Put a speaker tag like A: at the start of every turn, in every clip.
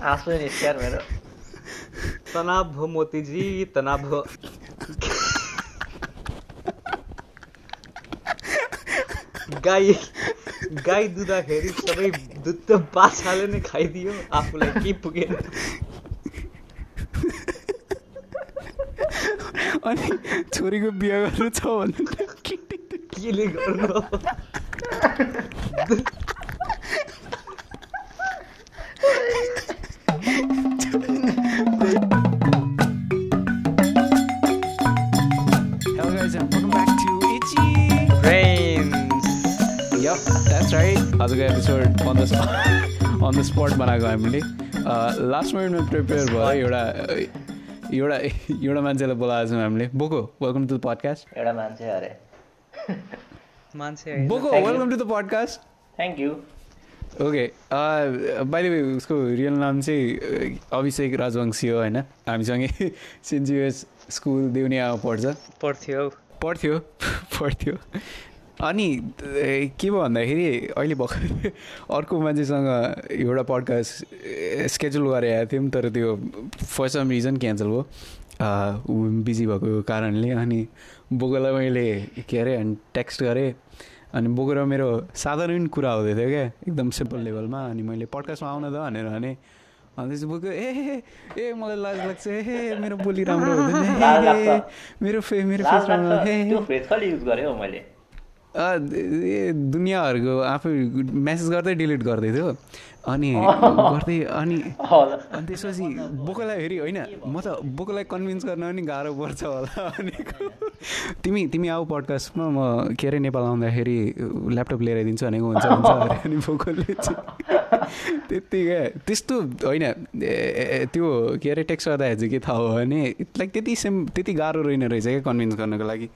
A: आँसु निस्क्यार मेरो।
B: तनाव हो मोतीजी तनाव हो गाई गाई दुधाखेरि सबै दुध त बाछाले नै खाइदियो। आफूलाई के पुगेन?
C: अनि छोरीको बिहा गर्नु छ भने
B: केले गर्नु?
C: आजको episode on the on the spot बनाएको हामीले। लास्ट मिनटमा प्रिपेयर भयो एउटा एउटा एउटा मान्छेलाई बोलाएको छौँ हामीले। बोको वेलकम टु द पडकास्ट
A: एउटा मान्छे अरे।
B: मान्छे।
C: बोको. Welcome to the podcast
A: thank you
C: okay way उसको रियल नाम चाहिँ अभिषेक राजवंशी हो होइन? हामीसँगै सेन्ट जिएस स्कुल देउनियामा पढ्छ।
B: पर्थ्यो
C: पढ्थ्यो पढ्थ्यो। अनि के भयो भन्दाखेरि अहिले भर्खर अर्को मान्छेसँग एउटा पडकास्ट स्केड्युल गरेर आएको थियौँ तर त्यो फर सम रिजन क्यान्सल भयो। बिजी भएको कारणले अनि बोकोलाई मैले के अरे अनि टेक्स्ट गरेँ। अनि बोको र मेरो साधारण कुरा हुँदै थियो क्या एकदम सिम्पल लेभलमा अनि मैले पडकास्टमा आउन त भनेर भने अनि त्यसपछि बोको ए ए, मलाई लाज लाग्छ ए मेरो बोली राम्रो हुँदैन। मेरो फे मेरो
A: लाज
C: फेसमा दुनियाँहरूको आफै मेसेज गर्दै डिलिट गर्दै थियो। अनि गर्दै अनि अनि त्यसपछि बोकोलाई हेरि होइन म त बोकोलाई कन्भिन्स गर्न पनि गाह्रो पर्छ होला भनेको तिमी तिमी आऊ पडकास्टमा म के अरे नेपाल आउँदाखेरि ल्यापटप लिएर दिन्छु भनेको हुन्छ हुन्छ अरे अनि बोकोले चाहिँ। त्यत्तिकै त्यस्तो होइन त्यो के अरे टेक्स्ट गर्दाखेरि चाहिँ के थाहा हो भने लाइक त्यति सेम त्यति गाह्रो रहेन रहेछ क्या कन्भिन्स गर्नको लागि।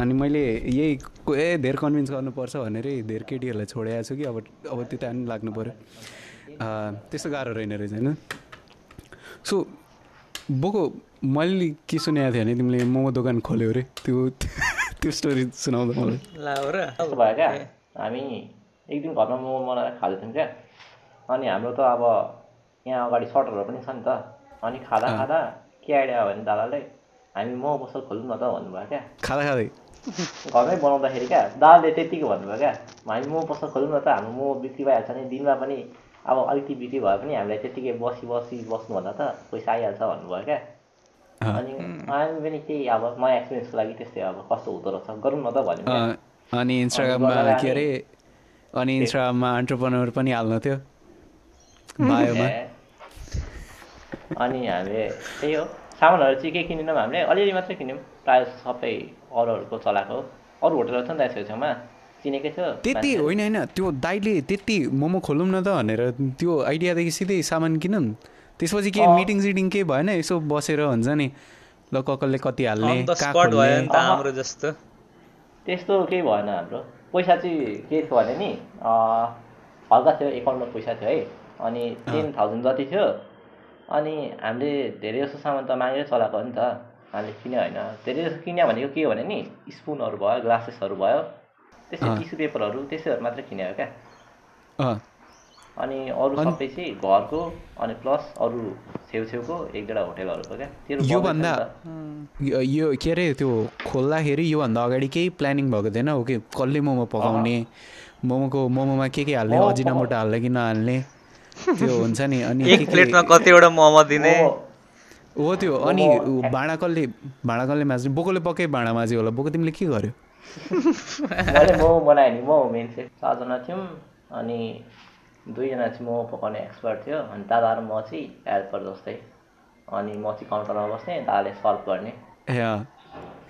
C: अनि मैले यही ए धेरै कन्भिन्स गर्नुपर्छ भनेर धेरै केटीहरूलाई छोडेको छु कि अब अब त्यता पनि लाग्नु पऱ्यो त्यस्तो गाह्रो रहेन रहेछ होइन? सो बोको मैले के सुनेको थिएँ भने तिमीले मोमो दोकान खोल्यो अरे त्यो त्यो स्टोरी सुनाउँदा मलाई।
B: ला हो र।
A: कस्तो भयो क्या हामी एक दिन घरमा मोमो बनाएर खाँदैथ्यौँ क्या। अनि हाम्रो त अब यहाँ अगाडि सटरहरू पनि छ नि त। अनि खाँदा। खाँदा के आइडिया भयो भने दादाले हामी मोमो पसल खोलौँ न त भन्नुभयो क्या।
C: खाँदा खाँदै?
A: घरमै बनाउँदाखेरि क्या दादाले त्यत्तिको भन्नुभयो क्या हामी मोमो पसल खोलौँ न त हाम्रो मोमो बिक्री भइहाल्छ नि दिनमा पनि अब अलिकति बिक्री भए पनि हामीलाई त्यत्तिकै बसी बसी बस्नुभन्दा त पैसा आइहाल्छ भन्नुभयो क्या। अनि हामी पनि त्यही अब नयाँ एक्सपिरियन्सको लागि त्यस्तै अब कस्तो हुँदो रहेछ गरौँ न त भन्यो
C: अनि इन्स्टाग्राममा के अरे अनि इन्स्टाग्राममा अन्टरप्रेनर पनि हाल्नु थियो। बायोमा।
A: अनि हामीले त्यही हो। सामानहरू चाहिँ के किनेनौँ हामीले? अलिअलि मात्रै किन्यौँ। प्रायः सबै अरूहरूको चलाएको हो। अरू होटलहरू छ नि त छेउछाउमा
C: त्यति। होइन होइन। त्यो दाइले त्यति मोमो खोलौँ न त भनेर त्यो आइडियादेखि सिधै सामान किनौँ? त्यसपछि के। मिटिङ सिटिङ केही भएन? यसो बसेर हुन्छ नि। ल ककलले कति हाल्ने
B: अन द
C: कहाँ
B: स्पट भयो
C: खोल्ने
B: नि त हाम्रो जस्तो।
A: त्यस्तो केही भएन हाम्रो। पैसा चाहिँ के थियो भने नि अँ, हल्का थियो एकाउन्टमा पैसा थियो है। अनि टेन थाउजन्ड जति थियो। अनि हामीले धेरै जस्तो सामान त मागेर चलाएको हो नि त। हामीले किन्यो होइन। धेरै जस्तो किन्यो भनेको के हो भने नि स्पुनहरू भयो ग्लासेसहरू भयो। त्यस्तै। टिस्यु पेपरहरू त्यस्तैहरू मात्रै किन्यो क्या।
C: अँ।
A: अनि अरू सबै चाहिँ घरको अनि प्लस अरू छेउछेउको एक दुईवटा होटेलहरूको क्या।
C: योभन्दा यो के अरे त्यो खोल्दाखेरि योभन्दा अगाडि केही प्लानिङ भएको थिएन हो कि कसले मोमो पकाउने मोमोको मोमोमा के के हाल्ने अजिनामोटो हाल्ने कि नहाल्ने त्यो हुन्छ नि। अनि
B: एक प्लेटमा कतिवटा मोमो दिने?
C: हो त्यो अनि भाँडा कसले भाँडा कसले माझ्ने बोकोले पक्कै भाँडा माझ्यो होला। बोको तिमीले के गर्यो?
A: मैले मोमो बनाएँ नि मोमो मेन चाहिँ चारजना थियौँ अनि दुईजना चाहिँ मोमो पकाउने एक्सपर्ट थियो अनि दादा र म चाहिँ हेल्पर जस्तै अनि म चाहिँ काउन्टरमा बस्ने दादाले सर्भ गर्ने।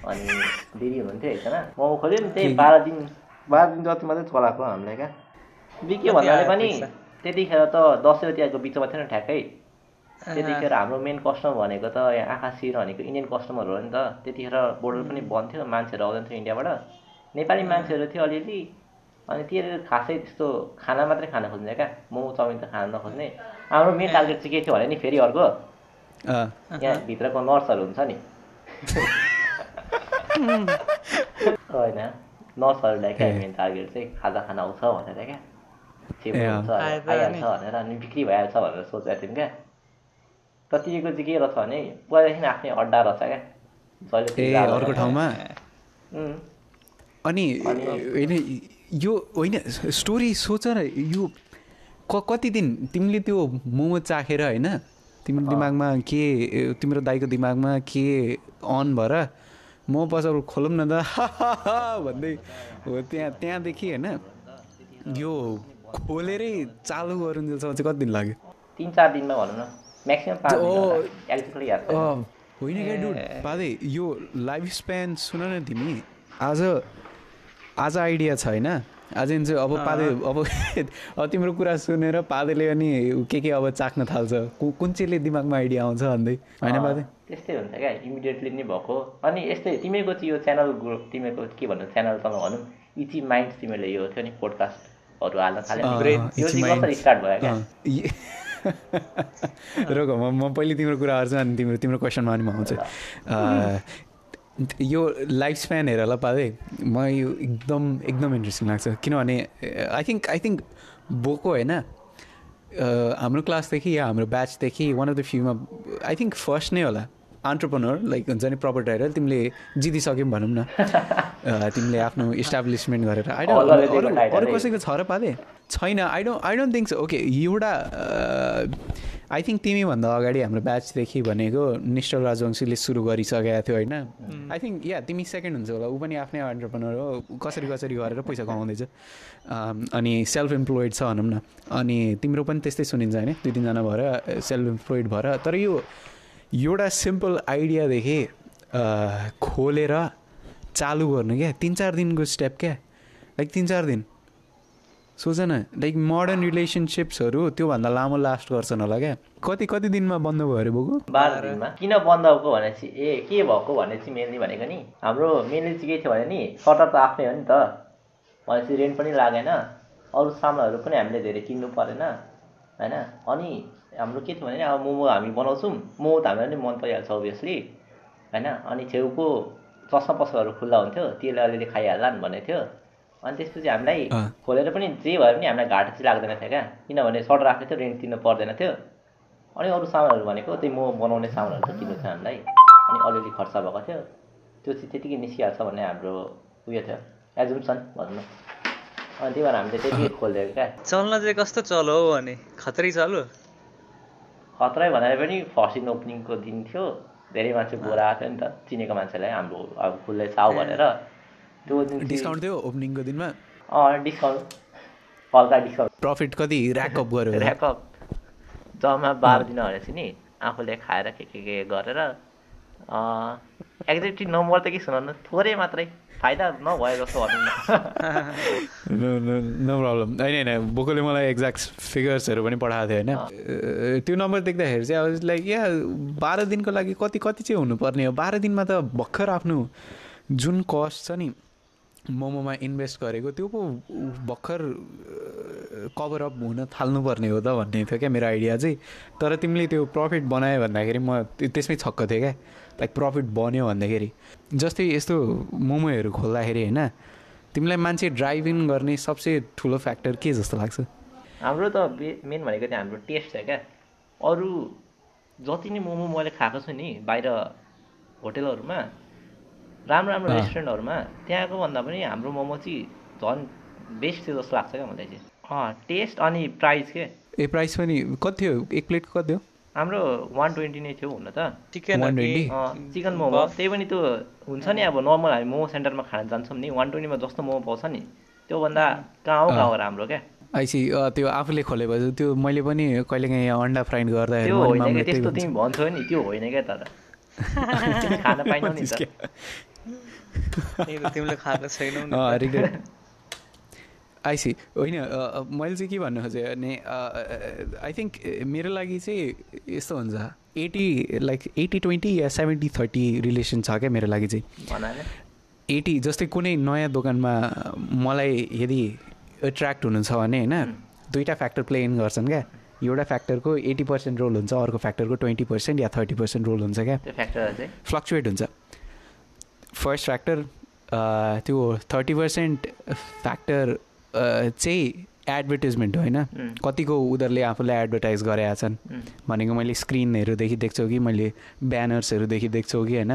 A: अनि दिदी हुनुहुन्थ्यो एकजना मोमो खोल्यो नि त्यही बाह्र दिन बाह्र दिन जति मात्रै चलाएको हामीले क्या बिक्यो भन्नाले पनि? त्यतिखेर त दसैँ तिहारको बिचमा थियो नि ठ्याक्कै त्यतिखेर हाम्रो मेन कस्टमर भनेको त यहाँ आँखा सिर भनेको इन्डियन कस्टमर हो नि त। त्यतिखेर बोर्डर पनि बन्द थियो मान्छेहरू आउँदैन थियो इन्डियाबाट नेपाली मान्छेहरू थियो अलिअलि। अनि तिनीहरू खासै त्यस्तो खाना मात्रै खान खोज्ने क्या। मोमो चाउमिन त खान नखोज्ने। हाम्रो मेन टार्गेट चाहिँ के थियो भने नि फेरि अर्को।
C: अँ,
A: यहाँ भित्रको नर्सहरू हुन्छ नि। होइन। नर्सहरूलाई क्या। मेन टार्गेट चाहिँ खाजा खान आउँछ भनेर क्या। आइहाल्छ
B: नि।
A: भनेर अनि बिक्री भइहाल्छ भनेर सोचेको थियौँ क्या। कतिको चाहिँ के रहेछ भने पहिलादेखि आफ्नै अड्डा रहेछ क्या।
C: अर्को ठाउँमा?
A: उम्,
C: अनि होइन यो होइन स्टोरी सोच न यो क कति दिन तिमीले त्यो मोमो चाखेर होइन तिम्रो दिमागमा के तिम्रो दाइको दिमागमा के अन भएर म पसल खोलौँ न त भन्दै हो त्यहाँ त्यहाँदेखि होइन यो खोलेरै चालु गरुन्जेलसम्म चाहिँ कति दिन लाग्यो?
A: तिन चार दिनमा भनौँ न। म्याक्सिमम् पाँच
C: होइन क्या डुड पादे यो लाइफ स्प्यान सुन न तिमी आज आज आइडिया छ होइन? आज चाहिँ अब पादे अब अब तिम्रो कुरा सुनेर पादेले अनि के के अब चाख्न थाल्छ? कुन चाहिँले दिमागमा आइडिया आउँछ भन्दै? होइन पादे
A: त्यस्तै हुन्छ क्या इमिडिएटली नै भएको। अनि यस्तै तिमीहरूको चाहिँ यो च्यानल ग्रुप तिमीहरूको के भन्नु च्यानल त भनौँ इची माइन्ड तिमीले यो थियो नि पोडकास्टहरू हाल्न थाल्यो। स्टार्ट भयो क्या?
C: रोक म म पहिले तिम्रो कुरा गर्छु अनि तिम्रो तिम्रो क्वेसनमा अनि म आउँछु। यो लाइफ स्प्यान हेर ल पादे म यो एकदम एकदम इन्ट्रेस्टिङ लाग्छ। किनभने आई थिङ्क आई थिङ्क बोको होइन हाम्रो क्लासदेखि या हाम्रो ब्याचदेखि वान अफ द फ्युमा आई थिङ्क फर्स्ट नै होला। अन्टरप्रोनर लाइक हुन्छ नि प्रपर्टी आएर तिमीले जितिसक्यौ भनौँ न। तिमीले आफ्नो इस्टाब्लिसमेन्ट गरेर। अरू। कसैको छ र पादे छैन I don't I don't think so okay एउटा आई थिङ्क तिमीभन्दा अगाडि हाम्रो ब्याचदेखि भनेको निष्ठल राजवंशीले सुरु गरिसकेको थियो होइन? आई थिङ्क या तिमी सेकेन्ड हुन्छ होला। ऊ पनि आफ्नै अन्टरप्रेनर हो। कसरी कसरी गरेर पैसा कमाउँदैछ? अम, अनि सेल्फ इम्प्लोइड छ भनौँ न। अनि तिम्रो पनि त्यस्तै सुनिन्छ होइन? दुई तिनजना भएर सेल्फ इम्प्लोइड भएर। तर यो एउटा सिम्पल आइडियादेखि अ, खोलेर चालु गर्नु क्या? तिन चार दिनको स्टेप क्या? लाइक तिन चार दिन। सोच न लाइक मोडर्न रिलेसनसिप्सहरू त्योभन्दा लामो लास्ट गर्छन् होला क्या। कति कति दिनमा बन्द भयो अरे बोको
A: बाह्र दिनमा। किन बन्द भएको भनेपछि ए के भएको भने चाहिँ मेनली भनेको नि हाम्रो मेनली चाहिँ के थियो भने नि सटर त आफ्नै हो नि त। भनेपछि रेन्ट पनि लागेन। अरू सामानहरू पनि हामीले धेरै किन्नु परेन होइन? अनि हाम्रो के थियो भने अब मोमो हामी बनाउँछौँ। मोमो त हामीलाई पनि मन परिहाल्छ अभियसली होइन? अनि छेउको चस्मा पसलहरू खुल्ला हुन्थ्यो त्यसले अलिअलि खाइहाल्ला नि भन्ने थियो। अनि त्यसपछि हामीलाई। खोलेर पनि जे भए पनि हामीलाई घाटा चाहिँ लाग्दैन थियो क्या। किनभने सटर राख्ने थियो रेन्ट तिर्नु पर्दैन थियो। अनि अरू सामानहरू भनेको त्यही मोमो बनाउने सामानहरू चाहिँ किन्नु थियो हामीलाई। अनि अलिअलि खर्च भएको थियो। त्यो चाहिँ त्यतिकै निस्किहाल्छ भन्ने हाम्रो उयो थियो। एजुम्सन भनौँ न। अनि त्यही भएर हामीले त्यति खोलिदिएको क्या।
B: चल्न चाहिँ कस्तो चलो हौ अनि? खतरै चलो
A: खतरै भनेर पनि फर्स्ट इन ओपनिङको दिन थियो। धेरै मान्छे गएर आएको थियो नि त। चिनेको मान्छेलाई हाम्रो अब खुल्दैछ आऊ भनेर।
C: डिस्काउन्ट थियो ओपनिङको दिनमा
A: डिस्काउन्ट हल्का डिस्काउन्ट
C: प्रफिट कति? ऱ्याकअप गऱ्यो?
A: ऱ्याकअप जम्मा बाह्र दिन भनेपछि नि आफूले खाएर के के के गरेर एक्ज्याक्टली नम्बर त के सुनाउनु थोरै मात्रै फाइदा नभए जस्तो भनौँ न।
C: प्रब्लम होइन होइन बोकोले मलाई एक्ज्याक्ट फिगर्सहरू पनि पठाएको थियो होइन। त्यो नम्बर देख्दाखेरि चाहिँ अब लाइक या बाह्र दिनको लागि कति कति चाहिँ हुनुपर्ने हो? बाह्र दिनमा त भर्खर आफ्नो जुन कस्ट छ नि मोमोमा इन्भेस्ट गरेको त्यो पो भर्खर कभर अप हुन थाल्नुपर्ने हो त भन्ने थियो क्या मेरो आइडिया चाहिँ। तर तिमीले त्यो प्रफिट बनायो भन्दाखेरि म त्यो- त्यसमै छक्क थिएँ क्या। लाइक प्रफिट बन्यो भन्दाखेरि। जस्तै यस्तो मोमोहरू खोल्दाखेरि होइन तिमीलाई मान्छे ड्राइभ इन गर्ने सबसे ठुलो फ्याक्टर के जस्तो लाग्छ?
A: हाम्रो त मेन भनेको चाहिँ हाम्रो टेस्ट छ क्या। अरू जति नै मोमो मैले खाएको छु नि बाहिर होटेलहरूमा राम्रो राम्रो। रेस्टुरेन्टहरूमा त्यहाँको भन्दा पनि हाम्रो मोमो चाहिँ झन् बेस्ट थियो जस्तो लाग्छ क्या मलाई चाहिँ। अँ टेस्ट अनि प्राइस के?
C: ए प्राइस पनि कति थियो? एक प्लेटको कति हो
A: हाम्रो वान ट्वेन्टी नै थियो हुन त।
B: चिकन
C: 120?
A: अँ, चिकन मोमो। त्यही पनि त्यो हुन्छ नि अब नर्मल हामी मोमो सेन्टरमा खान जान्छौँ नि। वान ट्वेन्टीमा जस्तो मोमो पाउँछ नि। त्योभन्दा कहाँ हो कहाँ हो राम्रो क्या।
C: आइसी त्यो आफूले खोलेपछि त्यो मैले पनि कहिलेकाहीँ यहाँ अन्डा फ्राइड गर्दाखेरि
A: त्यो होइन त्यस्तो। तिमी भन्छौ नि त्यो होइन क्या तर खान पाइनौ नि त।
C: आइसी होइन मैले चाहिँ के भन्नु खोजेँ भने आई थिङ्क मेरो लागि चाहिँ यस्तो हुन्छ। एटी लाइक एटी ट्वेन्टी या सेभेन्टी थर्टी रिलेसन छ क्या मेरो लागि चाहिँ। एटी जस्तै कुनै नयाँ दोकानमा मलाई यदि एट्र्याक्ट हुनु छ भने होइन दुईवटा फ्याक्टर प्ले इन गर्छन् क्या। एउटा फ्याक्टरको एटी पर्सेन्ट रोल हुन्छ अर्को फ्याक्टरको ट्वेन्टी पर्सेन्ट या थर्टी पर्सेन्ट रोल हुन्छ क्या।
A: त्यो फ्याक्टर चाहिँ?
C: फ्लक्चुएट हुन्छ। फर्स्ट फ्याक्टर त्यो थर्टी पर्सेन्ट फ्याक्टर चाहिँ एडभर्टिजमेन्ट होइन? कतिको उनीहरूले आफूलाई एडभर्टाइज गरेका छन्। भनेको मैले स्क्रिनहरूदेखि देख्छौ कि मैले ब्यानर्सहरूदेखि देख्छौ कि होइन?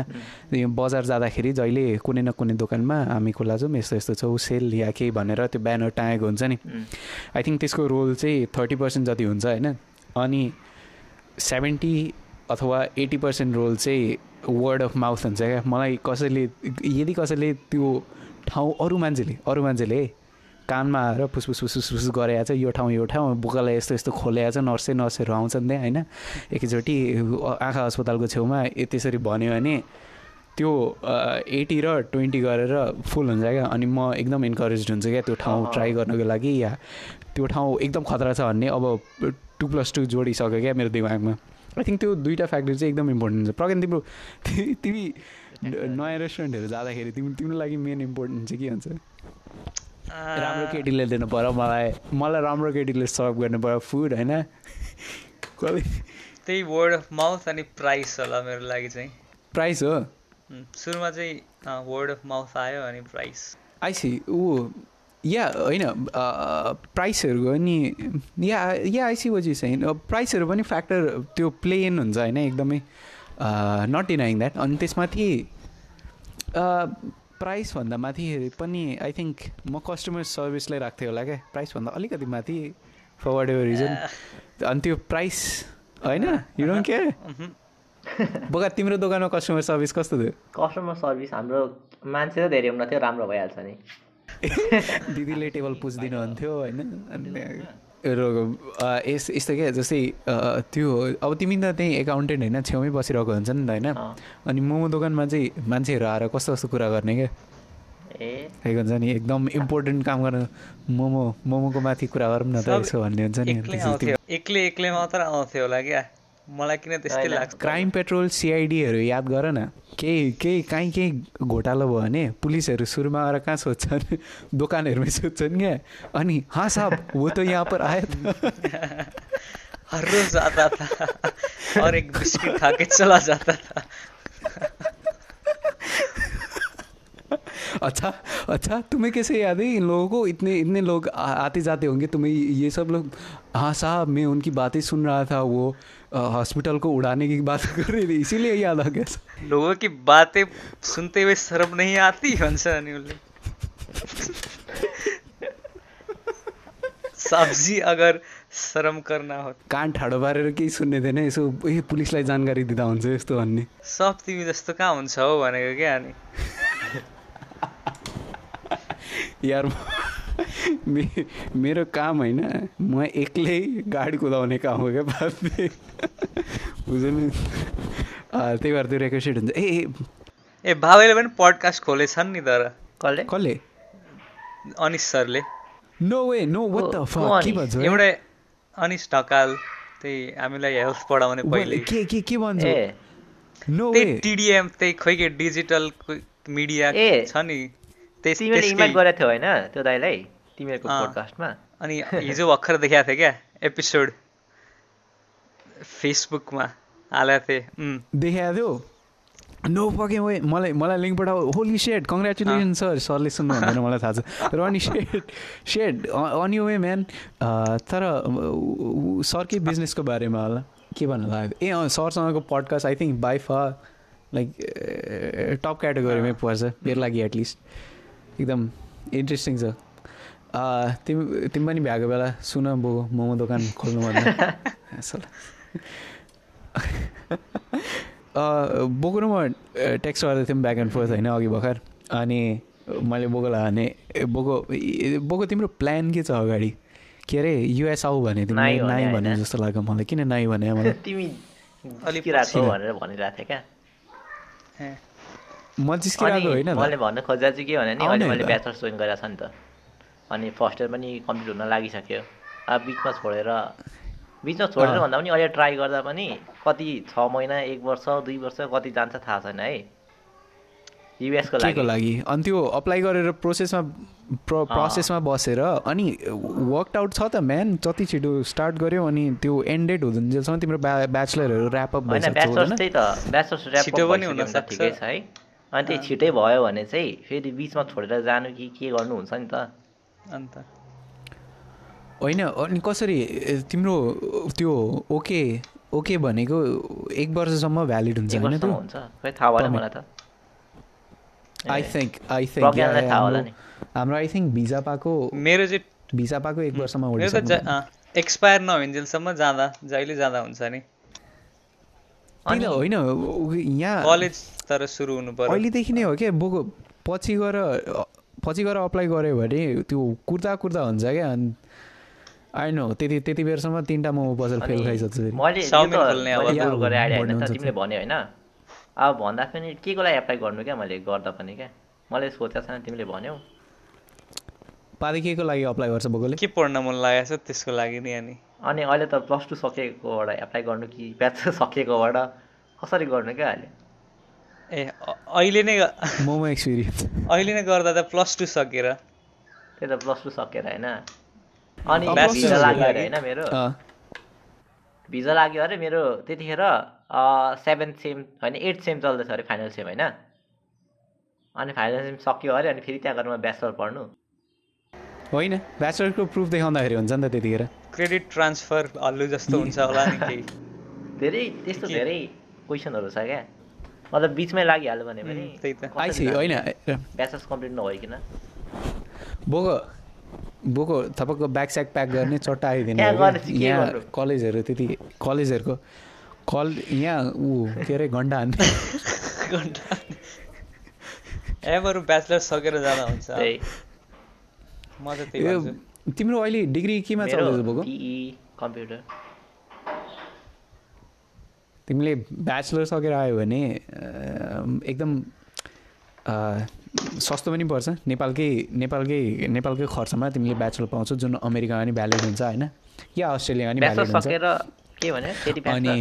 C: यो बजार जाँदाखेरि जहिले कुनै न कुनै दोकानमा हामी खुला छौँ यस्तो यस्तो छौँ सेल या केही भनेर त्यो ब्यानर टाँगेको हुन्छ नि। आई थिङ्क त्यसको रोल चाहिँ थर्टी पर्सेन्ट जति हुन्छ होइन? अनि सेभेन्टी अथवा एट्टी पर्सेन्ट रोल चाहिँ वर्ड अफ माउथ हुन्छ क्या? मलाई कसैले यदि कसैले त्यो ठाउँ अरू मान्छेले अरू मान्छेले कानमा आएर फुसफुस फुसफुस फुस छ यो ठाउँ यो ठाउँ बुकालाई यस्तो यस्तो खोलेको छ नर्सै नर्सहरू आउँछन् त्यहाँ होइन? एकैचोटि आँखा अस्पतालको छेउमा त्यसरी भन्यो भने त्यो एटी र ट्वेन्टी गरेर फुल हुन्छ क्या? अनि म एकदम इन्करेज हुन्छु क्या त्यो ठाउँ ट्राई गर्नको लागि या त्यो ठाउँ एकदम खतरा छ भन्ने अब टु प्लस टू जोडिसक्यो क्या मेरो दिमागमा। आई थिङ्क त्यो दुइटा फ्याक्टर चाहिँ एकदम इम्पोर्टेन्ट हुन्छ। प्रज्ञान तिम्रो तिमी नयाँ रेस्टुरेन्टहरू जाँदाखेरि तिमी तिम्रो लागि मेन इम्पोर्टेन्ट चाहिँ के हुन्छ? राम्रो केटीले दिनु पऱ्यो मलाई मलाई राम्रो केटीले सर्भ गर्नु पऱ्यो फुड होइन?
B: त्यही वर्ड अफ माउथ अनि प्राइस होला मेरो लागि चाहिँ।
C: प्राइस हो?
B: सुरुमा चाहिँ वर्ड अफ माउथ आयो अनि प्राइस
C: आइसी ऊ या होइन प्राइसहरूको पनि या या आइसी वजी चाहिँ प्राइसहरू पनि फ्याक्टर त्यो प्लेन हुन्छ होइन एकदमै नट डिनाइङ द्याट अनि त्यसमाथि प्राइसभन्दा माथि पनि आई थिङ्क म कस्टमर सर्भिसलाई राख्थेँ होला क्या। प्राइसभन्दा अलिकति माथि फर वाट एभर रिजन अनि त्यो प्राइस होइन यु डोन्ट केयर बोका तिम्रो दोकानमा कस्टमर सर्भिस कस्तो थियो?
A: कस्टमर सर्भिस हाम्रो मान्छे त धेरै हुन थियो राम्रो भइहाल्छ नि।
C: दिदीले टेबल पुछिदिनु हुन्थ्यो होइन? यस यस्तो क्या जस्तै त्यो अब तिमी त त्यहीँ एकाउन्टेन्ट होइन छेउमै बसिरहेको हुन्छ नि त होइन? अनि मोमो दोकानमा चाहिँ मान्छेहरू आएर कस्तो कस्तो कुरा गर्ने क्या ए। हुन्छ नि एकदम इम्पोर्टेन्ट काम गर्न मोमो मोमोको माथि कुरा गरौँ न त यसो भन्ने हुन्छ नि
B: एक्लै एक्लै मात्र आउँथ्यो होला क्या? मलाई किन त्यस्तै लाग्छ?
C: क्राइम पेट्रोल सिआइडीहरू याद गर न। केही केही काहीँ केही घोटालो भयो भने पुलिसहरू सुरुमा आएर कहाँ सोध्छन्? दोकानहरूमै सोध्छन् क्या। अनि हाँ साहब वो त यहाँ पर आयो त
B: हर रोज आता था। और एक बिस्किट खा के चला जाता था।
C: अच्छा अच्छा तुम्हें कैसे याद है? इन लोगों को इतने इतने लोग आते जाते होंगे तुम्हें ये सब लोग हाँ साहब मैं उनकी बातें सुन रहा था वो हॉस्पिटल को उड़ाने की बात कर रही थी इसीलिए याद आ गया
B: लोगों की बातें सुनते हुए शर्म नहीं आती उसले सब्ज़ी अगर शरम करना हो
C: कान ठाडो पारेर केही सुन्ने थिएन यसो ए पुलिसलाई जानकारी दिँदा हुन्छ यस्तो भन्ने
B: सब तिमी जस्तो कहाँ हुन्छ हौ भनेको क्या अनि
C: यार मे मेरो काम होइन म एक्लै गाडी कुदाउने काम हो क्या बाबे बुझ्नु नि। त्यही भएर त्यो रेकोसेट हुन्छ। ए
B: ए। बाबाले पनि पडकास्ट खोलेछन् नि तर।
A: कसले?
C: कसले?
B: अनिस सरले।
C: No way no what the fuck के भन्छ?
B: एउटै अनिस ढकाल त्यही हामीलाई हेल्थ पढाउने पहिले।
C: के के के भन्छ? नो
B: त्यही टिडिएम त्यही खोइ के डिजिटल मिडिया छ नि।
A: तिमीले इन्भाइट गरेको थियौ होइन त्यो दाइलाई तिमीहरूको पोडकास्टमा
B: अनि हिजो भर्खर देखाएको थिएँ क्या एपिसोड फेसबुकमा हालेको थिएँ
C: देखाएको थियो? नो फकिङ वे मलाई मलाई लिङ्क पठाऊ होली सेड कङ्ग्रेचुलेसन सर। सरले सुन्नु हुँदैन मलाई थाहा छ। र अनि सेड सेड अनि वे म्यान तर सरकै बिजनेसको बारेमा होला। के भन्नु लाग्यो ए सरसँगको podcast I think by far like top क्याटेगोरीमै पर्छ मेरो लागि एटलिस्ट एकदम इन्ट्रेस्टिङ छ। तिमी तिमी पनि भ्याएको बेला सुन बो मोमो दोकान खोल्नु भन्दा बोको र म टेक्स्ट गर्दै थियौँ ब्याक एन्ड फोर्थ होइन अघि भर्खर। अनि मैले बोकोलाई भने बोको बोको तिम्रो प्लान के छ अगाडि? के अरे युएस आऊ भने तिमी नाइ भने जस्तो लाग्यो मलाई। किन नाइ भने मलाई?
A: तिमी भनेर भनिरहेको थिएँ क्या।
C: म जिस्किरहेको होइन
A: मैले भन्न खोजेको चाहिँ के भने नि अहिले मैले ब्याचलर्स जोइन गरेको छ नि त। अनि फर्स्ट इयर पनि कम्प्लिट हुन लागिसक्यो। अब बिचमा छोडेर बिचमा छोडेर भन्दा पनि अहिले ट्राई गर्दा पनि कति छ महिना एक वर्ष दुई वर्ष कति जान्छ थाहा छैन है। युएसको लागि।
C: लागि? अनि त्यो अप्लाई गरेर प्रोसेसमा प्र प्रोसेसमा बसेर अनि वर्क आउट छ त म्यान जति छिटो स्टार्ट गऱ्यो अनि त्यो एन्डेड हुँदैनसम्म तिम्रो ब्याचलरहरू ऱ्यापअप
A: ब्याचलर्स त्यही त। ब्याचलर्स ऱ्यापअप पनि हुन ठिकै छ है। अनि त्यही छिटै भयो भने चाहिँ फेरि बिचमा छोडेर जानु कि के गर्नु हुन्छ नि त?
B: अन्त।
C: होइन अनि कसरी तिम्रो त्यो ओके ओके भनेको एक वर्षसम्म भ्यालिड हुन्छ
A: हुन्छ। खै थाहा भएन मलाई त।
C: आई थिङ्क आई थिङ्क
A: प्रज्ञालाई थाहा होला नि।
C: हाम्रो आई थिङ्क भिजा पाएको
D: मेरो चाहिँ
C: भिजा पाएको एक वर्षमा
D: एक्सपायर नभइन्जेलसम्म जाँदा जहिले जाँदा हुन्छ नि।
C: त्यही त होइन यहाँ
D: कलेज तर सुरु हुनु पर्यो।
C: अहिलेदेखि नै हो क्या बोको पछि गएर पछि गएर अप्लाई गऱ्यो भने त्यो कुर्ता कुर्ता हुन्छ क्या अनि आइन त्यति त्यति बेरसम्म तिनवटा मोमो पसल फेल खाइसक्छ
A: तिमीले भन्यो होइन। अब भन्दा पनि के को लागि एप्लाई गर्नु क्या मैले गर्दा पनि क्या? मैले सोचेको छैन तिमीले भन्यौ।
C: पादे के को लागि अप्लाई गर्छ बोकोले?
D: के पढ्न मन लागेको छ त्यसको लागि नि अनि।
A: अनि अहिले त प्लस टू सकेकोबाट एप्लाई गर्नु कि ब्याचलर सकेकोबाट कसरी गर्नु क्या अहिले?
D: ए अहिले नै
C: मोमो एक्सपिरियन्स
D: अहिले नै गर्दा त प्लस टू सकेर।
A: त्यही त प्लस टू सकेर होइन। अनि भिजा लाग्यो
D: लागि।
A: अरे होइन मेरो? भिजा लाग्यो अरे मेरो त्यतिखेर सेभेन्थ सेम होइन एट सेम चल्दैछ अरे फाइनल सेम होइन। अनि फाइनल सेम सक्यो अरे अनि फेरि त्यहाँ गएर म ब्याचलर पढ्नु।
C: होइन ब्याचलरको प्रुफ देखाउँदाखेरि हुन्छ नि त त्यतिखेर।
D: क्रेडिट ट्रान्सफर हल्लु जस्तो हुन्छ होला नि केही
A: धेरै त्यस्तो? धेरै क्वेसनहरू छ क्या? मतलब बिचमै लागिहाल्यो भने पनि
D: उम्, त्यही त।
C: आइसी होइन
A: ब्याचलर्स कम्प्लिट नभइकन
C: बोको बोको तपाईँको ब्याग स्याग प्याक गर्ने चट्टा आइदिने यहाँ? कलेजहरू त्यति कलेजहरूको कल यहाँ ऊ के अरे घन्टा हान्ने।
D: घन्टा ए बरु ब्याचलर सकेर जाँदा हुन्छ। म त त्यही
C: यो
D: भन्छु
C: तिम्रो अहिले डिग्री केमा चल्दैछ
A: टिई कम्प्युटर।
C: तिमीले ब्याचलर सकेर आयो भने एकदम सस्तो पनि पर्छ। नेपालकै नेपालकै नेपालकै खर्चमा तिमीले ब्याचलर पाउँछौ जुन अमेरिकामा पनि भ्यालिड हुन्छ होइन? या अस्ट्रेलियामा पनि भ्यालिड हुन्छ। अनि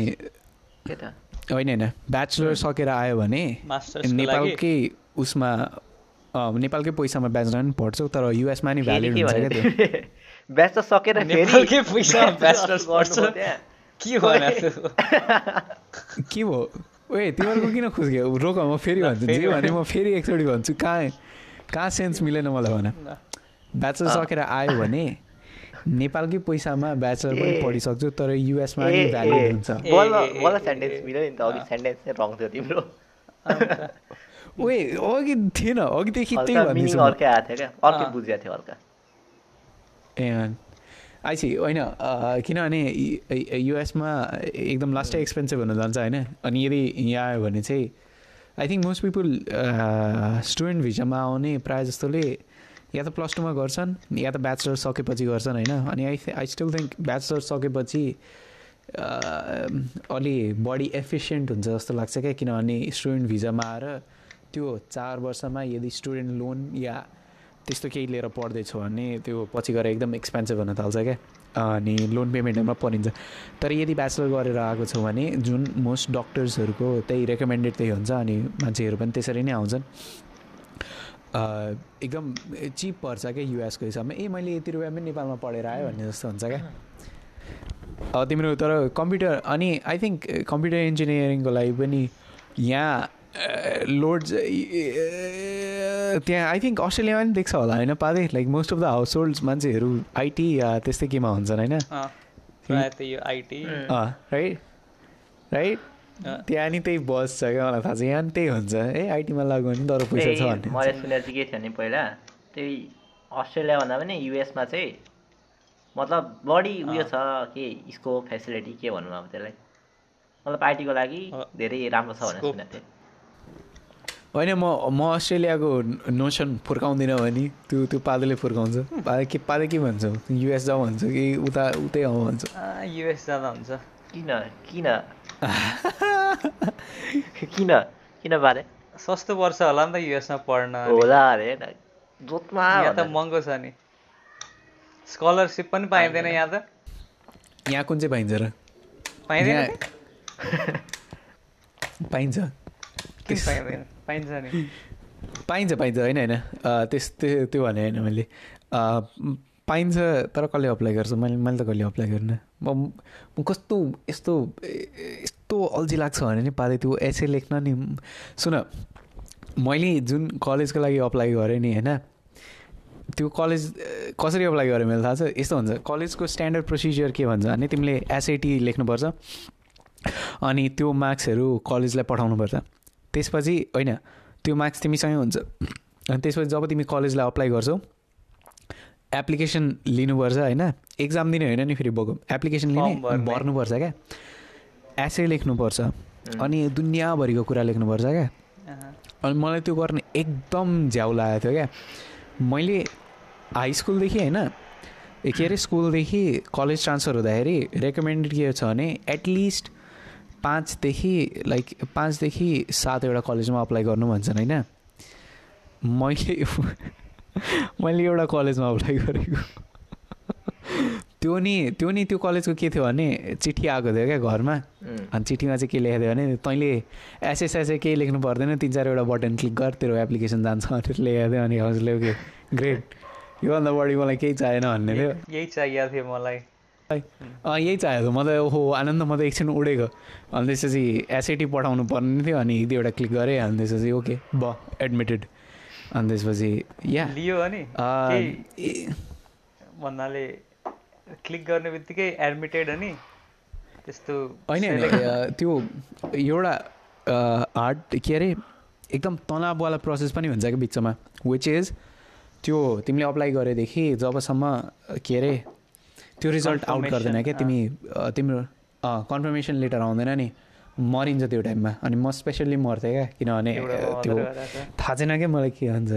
C: होइन होइन। ब्याचलर सकेर आयो भने नेपालकै उसमा नेपालकै पैसामा ब्याचलर पनि पढ्छौ तर युएसमा नि
A: के
C: हुन्छ क्या त्यो।
A: सकेर फेरि
D: नेपालकै पैसामा पढ्छ।
A: त्यहाँ।
D: के भने त्यो?
C: के भयो? ओए तिमीहरूको किन खुस्क्यो रोक म फेरि भन्छु। जे भने म फेरि एकचोटि भन्छु। कहाँ कहाँ सेन्स मिलेन मलाई भन? ब्याचलर सकेर आयो भने नेपालकै पैसामा ब्याचलर पनि। पढिसक्छौ तर युएसमा नि
A: ए,
C: भ्यालिड हुन्छ।
D: ए,
A: सेन्टेन्स मिल्यो नि त अघि सेन्टेन्स चाहिँ रङ थियो तिम्रो।
C: ओए अघि थिएन अघिदेखि त्यही।
A: अर्कै आएको थियो क्या? अर्कै। बुझिएको थियो हल्का।
C: ए आइसी होइन किनभने युएसमा एकदम लास्टै एक्सपेन्सिभ हुन जान्छ होइन? अनि यदि यहाँ आयो भने चाहिँ I think most people student भिजामा आउने प्रायः जस्तोले या त प्लस टूमा गर्छन् या त ब्याचलर सकेपछि गर्छन् होइन? अनि I I still think bachelor सकेपछि अलि बढी एफिसियन्ट हुन्छ जस्तो लाग्छ क्या? किनभने स्टुडेन्ट भिजामा आएर त्यो चार वर्षमा यदि स्टुडेन्ट लोन या त्यस्तो केही लिएर पढ्दैछ भने त्यो पछि गएर एकदम एक्सपेन्सिभ हुन थाल्छ क्या। अनि लोन पेमेन्टहरूमा परिन्छ। तर यदि ब्याचलर गरेर आएको छौ भने जुन मोस्ट डक्टर्सहरूको त्यही रेकमेन्डेड त्यही हुन्छ अनि मान्छेहरू पनि त्यसरी नै आउँछन्। एकदम चिप पर्छ क्या युएसको हिसाबमा। ए मैले यति रुपियाँ पनि नेपालमा पढेर आयो भन्ने जस्तो हुन्छ क्या। तिम्रो तर कम्प्युटर अनि आई थिङ्क कम्प्युटर इन्जिनियरिङको लागि पनि यहाँ लोड त्यहाँ आई थिङ्क अस्ट्रेलियामा पनि देख्छ होला होइन? पाँदै like most of the household मान्छेहरू आइटी या त्यस्तै केमा हुन्छन् होइन?
D: अँ, प्रायः त यो आइटी
C: अँ राइट राइट त्यहाँ नि त्यही बस छ क्या मलाई थाहा छ। यहाँ नि त्यही हुन्छ। ए आइटीमा लाग्यो भने तर पैसा छ
A: त्यही मैले
C: भन्ने
A: सुनेर चाहिँ के थियो भने पहिला। त्यही अस्ट्रेलिया भन्दा पनि युएसमा चाहिँ मतलब बढी उयो छ के स्कोप फेसिलिटी के भनौँ अब त्यसलाई। मतलब आइटीको लागि धेरै राम्रो छ भनेर। सुनेको थिएँ।
C: होइन म म अस्ट्रेलियाको नोसन फुर्काउँदिनँ भने त्यो त्यो पादेले फुर्काउँछ। पादे के पादे के भन्छ? युएस जाऊ भन्छ कि उता उतै आऊ भन्छ
D: युएस जाँदा हुन्छ।
A: किन किन? किन? किन बारे?
D: सस्तो पर्छ होला नि त युएसमा पढ्न
A: होला अरे जोतमा
D: यहाँ त महँगो छ नि। स्कलरसिप पनि पाइँदैन। यहाँ त।
C: यहाँ कुन चाहिँ पाइन्छ र?
D: पाइँदैन?
C: पाइन्छ।
D: किन पाइँदैन? पाइन्छ नि।
C: पाइन्छ पाइन्छ होइन होइन। त्यस त्यो भने होइन मैले। पाइन्छ तर कसले अप्लाई गर्छ? मैले मैले त कहिले अप्लाई गरिनँ? म कस्तो यस्तो यस्तो अल्छी लाग्छ भने नि पाँदै त्यो एसे लेख्न नि। सुन मैले जुन कलेजको लागि अप्लाई गरेँ नि होइन त्यो कलेज कसरी अप्लाई गरेँ मैले थाहा छ? यस्तो हुन्छ कलेजको स्ट्यान्डर्ड प्रोसिजर के भन्छ भने तिमीले एसआइटी लेख्नुपर्छ अनि त्यो मार्क्सहरू कलेजलाई पठाउनुपर्छ। त्यसपछि होइन त्यो मार्क्स तिमीसँगै हुन्छ। अनि त्यसपछि जब तिमी कलेजलाई अप्लाई गर्छौ एप्लिकेसन लिनुपर्छ होइन। एक्जाम दिने होइन नि फेरि बोको। एप्लिकेसन लिने। भर्नुपर्छ क्या। एसए लेख्नुपर्छ। अनि दुनियाँभरिको कुरा लेख्नुपर्छ क्या। अनि मलाई त्यो गर्ने एकदम झ्याउ लागेको थियो क्या। मैले हाई स्कुलदेखि होइन के अरे स्कुलदेखि कलेज ट्रान्सफर हुँदाखेरि रेकमेन्डेड के छ भने एटलिस्ट पाँचदेखि लाइक पाँचदेखि सातवटा कलेजमा अप्लाई गर्नु भन्छन् होइन? मैले मैले एउटा कलेजमा अप्लाई गरेको। त्यो नि त्यो नि त्यो कलेजको के थियो भने चिठी आएको थियो क्या घरमा। अनि चिठीमा चाहिँ के लेखेको थियो भने तैँले एसएसएसए केही लेख्नु पर्दैन तिन चारवटा बटन क्लिक गर तेरो एप्लिकेसन जान्छ भनेर लेखेको थियो। अनि हजुरले ओके ग्रेट। योभन्दा बढी मलाई केही चाहिएन भन्ने थियो।
D: यही चाहिएको थियो मलाई।
C: यही चाहिएको म त ओहो आनन्द म त एकछिन उडेको अनि त्यसपछि एसआइटी पठाउनु पर्ने थियो अनि एक दुईवटा क्लिक गरेँ अनि त्यसपछि ओके ब एडमिटेड अनि त्यसपछि या
D: लियो अनि भन्नाले क्लिक गर्ने बित्तिकै एडमिटेड अनि त्यस्तो
C: होइन त्यो एउटा हार्ड के अरे एकदम तनाववाला प्रोसेस पनि हुन्छ क्या बिचमा। विच इज त्यो तिमीले अप्लाई गरेदेखि जबसम्म के अरे त्यो रिजल्ट आउट गर्दैन क्या? तिमी अ, तिम्रो कन्फर्मेसन लेटर आउँदैन नि। मरिन्छ त्यो टाइममा अनि म स्पेसल्ली मर्थेँ क्या? किनभने त्यो। थाहा छैन क्या मलाई के हुन्छ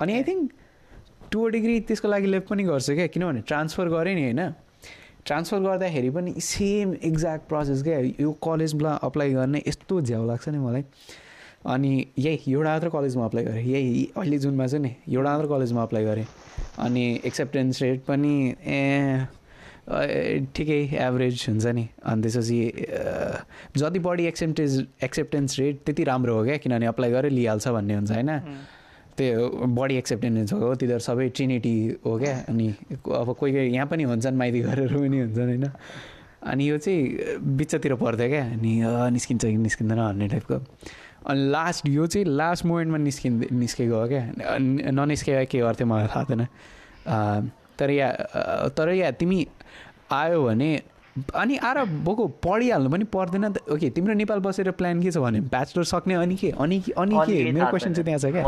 C: अनि आई थिङ्क टु डिग्री त्यसको लागि लेप पनि गर्छु क्या? किनभने ट्रान्सफर गरेँ नि होइन? ट्रान्सफर गर्दाखेरि पनि सेम एक्ज्याक्ट प्रोसेस क्या? यो कलेजमा अप्लाई गर्ने यस्तो झ्याउ लाग्छ नि मलाई। अनि यही एउटा मात्र कलेजमा अप्लाई गरेँ। यही अहिले जुनमा चाहिँ नि एउटा मात्र कलेजमा अप्लाई गरेँ। अनि एक्सेप्टेन्स रेट पनि ए ठिकै एभरेज हुन्छ नि अनि त्यसपछि जति बढी एक्सेप्टेन्स एक्सेप्टेन्स रेट त्यति राम्रो हो क्या किनभने अप्लाई गरेर लिइहाल्छ भन्ने हुन्छ होइन त्यो बढी एक्सेप्टेन्स हो तिनीहरू सबै ट्रिनिटी हो क्या अनि अब कोही कोही यहाँ पनि हुन्छन् माइती गरेर पनि हुन्छन् होइन अनि यो चाहिँ बिचतिर पर्थ्यो क्या अनि निस्किन्छ कि निस्किँदैन भन्ने टाइपको अनि लास्ट यो चाहिँ लास्ट मोमेन्टमा निस्किन् निस्केको हो क्या ननिस्केको के गर्थ्यो मलाई थाहा थिएन तर या तर या तिमी आयो भने अनि आएर बोको पढिहाल्नु पनि पर्दैन त। ओके तिम्रो नेपाल बसेर प्लान के छ भने ब्याचलर सक्ने अनि के? अनि के? अनि के? मेरो क्वेसन चाहिँ। त्यहाँ छ क्या।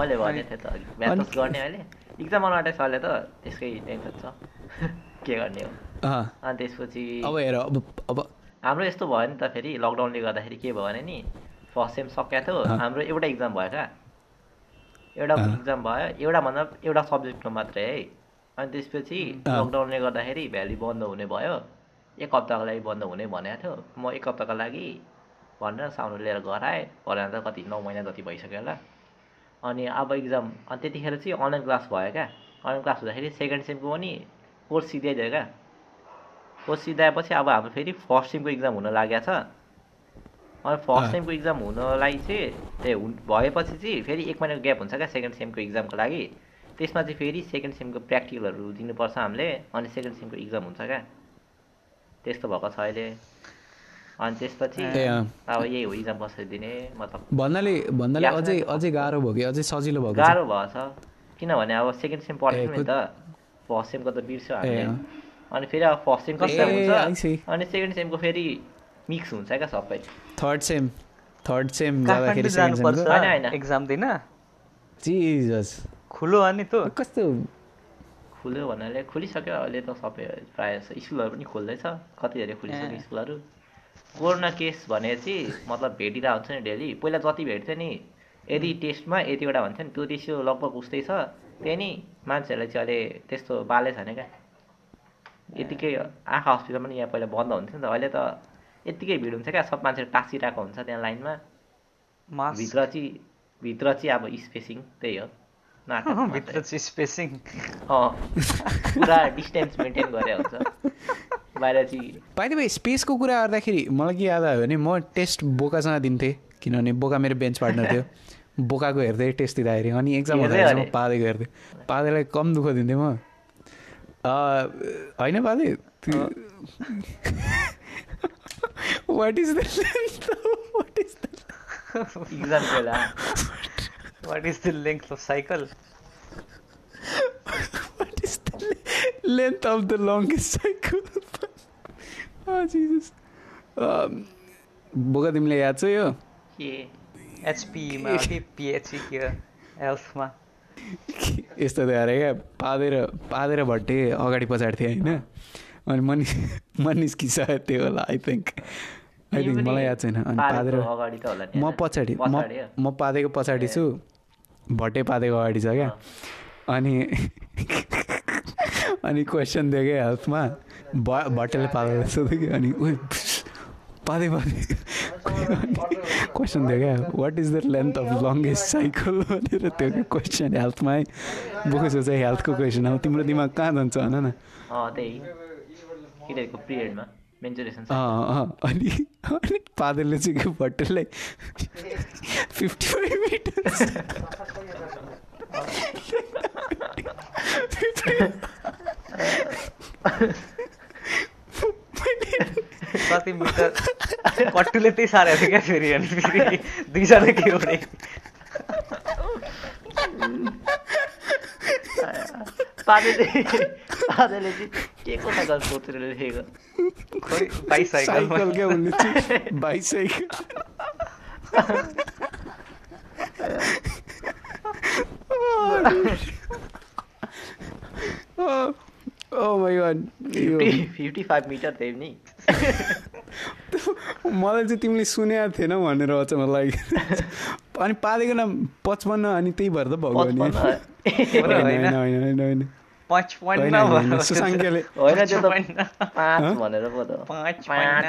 C: अब हेर अब अब
A: हाम्रो यस्तो भयो नि त फेरि लकडाउनले गर्दाखेरि के भयो भने नि फर्स्ट सेम सकिएको थियो। हाम्रो एउटा इक्जाम भयो क्या एउटा। इक्जाम भयो। एउटा भन्दा एउटा सब्जेक्टको मात्रै है। अनि त्यसपछि। लकडाउनले गर्दाखेरि भ्याली बन्द हुने भयो। एक हप्ताको लागि बन्द हुने भनेको थियो। म एक हप्ताको लागि भनेर साउन्ड लिएर घर आएँ। घर आएर त कति नौ महिना जति भइसक्यो होला। अनि अब इक्जाम अनि त्यतिखेर चाहिँ अनलाइन क्लास भयो क्या। अनलाइन क्लास हुँदाखेरि सेकेन्ड सेमको पनि कोर्स सिधाइदियो क्या। कोर्स सिधाएपछि अब हाम्रो फेरि फर्स्ट सेमको इक्जाम हुन लागेको छ। अनि फर्स्ट। सेमको इक्जाम हुनलाई चाहिँ ए हुन भएपछि चाहिँ फेरि एक महिनाको ग्याप हुन्छ क्या सेकेन्ड सेमको इक्जामको लागि। त्यसमा चाहिँ फेरि सेकेन्ड सेमको प्र्याक्टिकलहरू दिनुपर्छ हामीले अनि सेकेन्ड सेमको इक्जाम हुन्छ क्या। त्यस्तो भएको छ अहिले। अनि त्यसपछि। अब यही हो इक्जाम कसरी दिने मतलब
C: भन्नाले भन्नाले अझै। अझै गाह्रो भयो कि? अझै सजिलो भएको छ?
A: गाह्रो भएछ किनभने अब सेकेन्ड सेम पढ्थ्यौँ नि त फर्स्ट सेमको त बिर्स्यो हामीले। अनि फेरि अब फर्स्ट इक्जाम
C: I
A: हुन्छ. अनि सेकेन्ड सेमको फेरि मिक्स हुन्छ क्या सबै।
C: थर्ड सेम थर्ड सेम जाँदाखेरि सेकेन्ड
D: जानुपर्छ
C: सेमको।
A: होइन, होइन।
D: एक्जाम दिन?
C: जिजस।
D: खुलो अनि त।
C: कस्तो?
A: खुल्यो भन्नाले खुलिसक्यो अहिले त सबै प्रायः जस्तो स्कुलहरू पनि खोल्दैछ। कति धेरै खुलिसक्यो। स्कुलहरू। कोरोना केस भने चाहिँ मतलब भेटिरहेको हुन्छ नि डेली। पहिला जति भेट्थ्यो नि यदि टेस्टमा यतिवटा भन्थ्यो नि त्यो रेसियो लगभग उस्तै छ। त्यही नि मान्छेहरूलाई चाहिँ अहिले त्यस्तो बालै छैन क्या। यतिकै आँखा हस्पिटल पनि यहाँ पहिला बन्द हुन्थ्यो नि त। अहिले त यत्तिकै भिड हुन्छ क्या। सब मान्छे टाँसिरहेको हुन्छ त्यहाँ लाइनमा। भित्र चाहिँ भित्र चाहिँ अब स्पेसिङ त्यही हो। नाटक मात्रै।
D: भित्र चाहिँ स्पेसिङ
A: पुरा डिस्टेन्स मेन्टेन गरे हुन्छ। बाहिर चाहिँ
C: पाइदे भाइ स्पेसको कुरा गर्दाखेरि मलाई के याद आयो भने म टेस्ट बोकासँग दिन्थेँ किनभने बोका मेरो बेन्च पार्टनर थियो। बोकाको हेर्दै टेस्ट दिँदाखेरि अनि एक्जाम हुँदाखेरि म। पादेको हेर्थेँ पादेलाई कम दुःख दिन्थेँ म। अँ, होइन पादे? What is the what is the
A: exam बेला
D: what is the length of cycle
C: length of the longest cycle Jesus बोका तिमीलाई याद छ यो
D: के एचपीमा के पिएचसी के हेल्थमा
C: यस्तो थियो अरे क्या पादेर पादेर भट्टे अगाडि पछाडि थियो होइन अनि मनिस मनिस किसा त्यो होला आई थिङ्क आई थिङ्क मलाई याद छैन अनि पादेर म? पछाडि? म पादेको पछाडि छु भट्टे पादेको अगाडि छ क्या। अनि अनि क्वेसन दियो क्या हेल्थमा भ भट्टेले पादेको सोध्यो कि। अनि उयो पादे पादे क्वेसन दियो क्या। What is the length of longest cycle भनेर त्यो क्वेसन हेल्थमा है। बोकेको चाहिँ हेल्थको क्वेसन अब तिम्रो दिमाग कहाँ जान्छ भन न।
A: अँ त्यही केटाहरूको पिरियडमा मेन्चुरेसन
C: अँ अँ अनि अनि पादेलले चाहिँ के भट्टेलाई फिफ्टी फाइभ मिटर्स
D: कति मिटर पट्टुले त्यही सारेको थियो क्या फेरि अनि फेरि दुईजना के उठे
A: पादेले पादेले चाहिँ के को साइकल सोचेर लेखेको
D: खोइ बाइसाइकल
C: ओ माई गड यो
A: फिफ्टी फिफ्टी फाइभ मिटर त्यही नि
C: मलाई चाहिँ तिमीले सुनेको थिएन भनेर अचम्म लाग्यो। अनि पालेको नाम पचपन्न अनि त्यही भएर त भएको नि।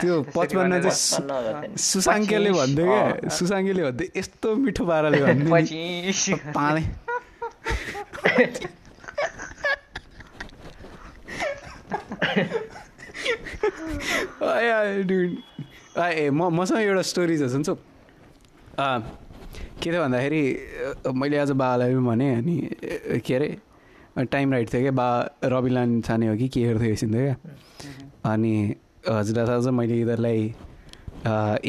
A: त्यो
D: पचपन्न।
C: चाहिँ
A: नि।
C: सुसाङ्केले भन्थ्यो क्या। सुसाङ्केले भन्थ्यो यस्तो मिठो पाराले भन्थ्यो ए म मसँग एउटा स्टोरी छ सुन्छौ? के थियो भन्दाखेरि मैले आज बाबालाई पनि भने अनि के अरे टाइम राइट थियो क्या बा रविलान छाने हो कि के हेर्थ्यो एकछिन थियो क्या? अनि हजुरलाई थाहा मैले यिनीहरूलाई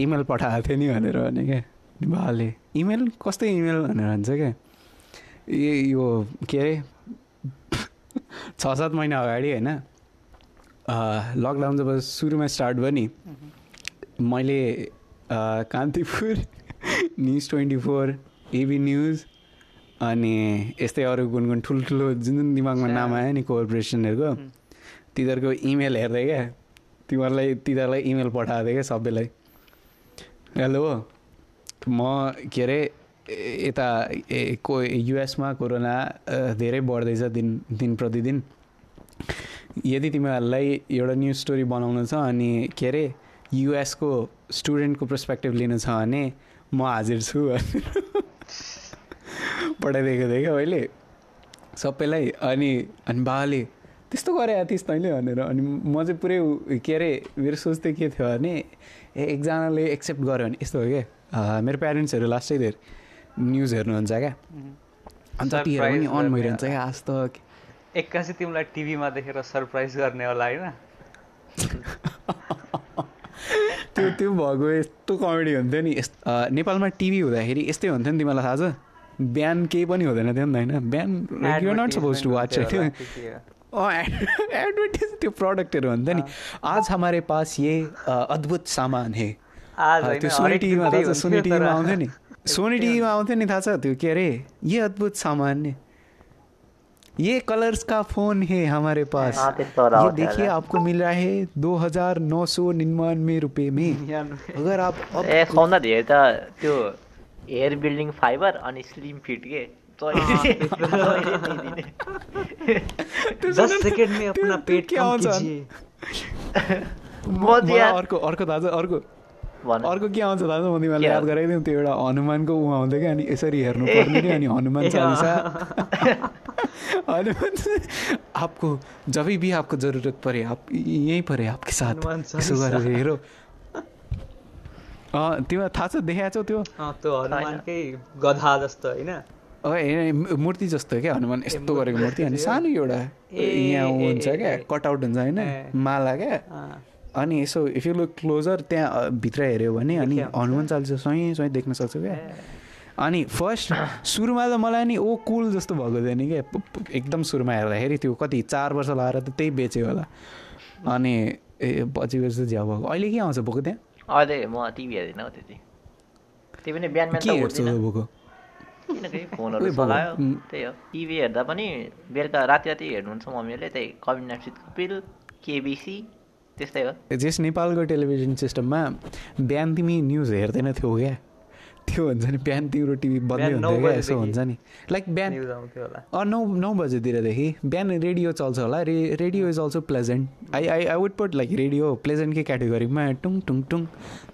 C: इमेल पठाएको थिएँ नि भनेर भने क्या बाबाले इमेल कस्तो इमेल भनेर भन्छ क्या? ए यो के अरे छ सात महिना अगाडि होइन? लकडाउन जब सुरुमा स्टार्ट भयो नि मैले Kantipur news twenty four AB news अनि यस्तै अरू कुन कुन ठुल्ठुलो जुन जुन दिमागमा नाम आयो नि कोअपरेसनहरूको तिनीहरूको इमेल हेर्दै क्या। तिमीहरूलाई तिनीहरूलाई इमेल पठाएको थिएँ क्या सबैलाई। हेलो म के अरे यता ए- को युएसमा कोरोना धेरै बढ्दैछ दिन दिन प्रतिदिन। यदि तिमीहरूलाई एउटा न्युज स्टोरी बनाउनु छ अनि के अरे युएसको स्टुडेन्टको पर्सपेक्टिभ लिनु छ भने म हाजिर छु भनेर पठाइदिएको थिएँ क्या मैले। सबैलाई अनि अनि बाबाले त्यस्तो गरे थिइस् तैँले भनेर। अनि म चाहिँ पुरै के अरे मेरो सोच चाहिँ के थियो भने ए एकजनाले एक्सेप्ट गर्यो भने यस्तो हो क्या। मेरो प्यारेन्ट्सहरू लास्टै धेर न्युज हेर्नुहुन्छ क्या। अनि जतिखेर पनि
D: Surprise
C: अन भइरहन्छ क्या। आज तक
D: एक्कासी तिमीलाई टिभीमा देखेर सरप्राइज गर्ने होला होइन?
C: त्यो त्यो भएको यस्तो कमेडी हुन्थ्यो नि। नेपालमा टिभी हुँदाखेरि यस्तै हुन्थ्यो नि तिमीलाई थाहा छ? बिहान केही पनि हुँदैन थियो नि त होइन? बिहान you're not supposed to watch
D: हुन्थ्यो।
C: अँ एडभर्टिज त्यो प्रडक्टहरू हुन्छ नि। आज हमारे पास ये अद्भुत सामान है। त्यो सोनी टिभीमा थाहा छ? सोनी
D: हुन्थ्यो
C: टिभीमा आउँथ्यो नि। सोनी टिभीमा आउँथ्यो नि थाहा छ त्यो के अरे? ये अद्भुत सामान है। ये कलर्स का फ़ोन है हमारे पास।
A: हाँ,
C: ये देखिए आपको मिल रहा है दो हज़ार नौ सौ निन्यानवे रुपियाँ में। अगर आप अब
A: ए सौदा धेरै त त्यो हेयर बिल्डिङ फाइबर अनि स्लिम फिट के जहिले- जहिले
D: दस सेकेंड में अपना पेट
C: के
D: कम
C: आउँछ
D: कीजिए।
A: म
C: मलाई
A: चाहिँ यार-
C: अर्को अर्को थाहा छ अर्को
A: भन।
C: अर्को के आउँछ छ म तिमीलाई याद? गराइदिउँ त्यो एउटा हनुमानको ऊ आउँथ्यो क्या अनि यसरी हेर्नु पर्ने नि अनि हनुमान चालिसा। हनुमान आपको जब भी आपको जरुरत परे आप यहीँ परे आपके साथ। यसो। गरेर हेरो। अँ तिमीलाई थाहा छ देखाएको छौ त्यो?
D: अँ, त्यो हनुमानकै गधा जस्तो होइन?
C: मूर्ति जस्तो क्या हनुमान यस्तो गरेको मूर्ति। अनि सानो एउटा। यहाँ हुन्छ क्या। कटआउट हुन्छ होइन। माला क्या।
D: अँ,
C: अनि यसो इफ यु लुक क्लोजर त्यहाँ भित्र हेऱ्यो भने अनि। हनुमान चालिसा स्वयं स्वयं देख्न सक्छौ क्या। अनि फर्स्ट सुरुमा त मलाई नि ओ कुल जस्तो भएको थियो नि क्या। एकदम सुरुमा हेर्दाखेरि त्यो कति चार वर्ष लगाएर त त्यही बेच्यो होला। अनि ए पछि पछि झ्याउ भएको। अहिले के आउँछ भएको त्यहाँ?
A: अहिले म टिभी हेर्दिनँ हौ त्यति। त्यही पनि बिहान बिहान
C: हेर्छु भएको
A: किनकि फोनहरू चलायो. त्यही हो। टिभी हेर्दा पनि बेलुका राति राति हेर्नुहुन्छ मम्मीहरूले। त्यही कविन नाप्सित कपिल केबिसी त्यस्तै हो।
C: जस नेपालको टेलिभिजन सिस्टममा बिहान तिमी न्युज हेर्दैन थियौ क्या? त्यो हुन्छ नि बिहान तिम्रो टिभी बन्दै हुन्थ्यो क्या यसो। हुन्छ नि। लाइक बिहान अँ नौ नौ बजेतिरदेखि बिहान रेडियो चल्छ होला। Ra radio is also pleasant. I I I would put like radio प्लेजेन्टकै क्याटेगोरीमा टुङ टुङ टुङ।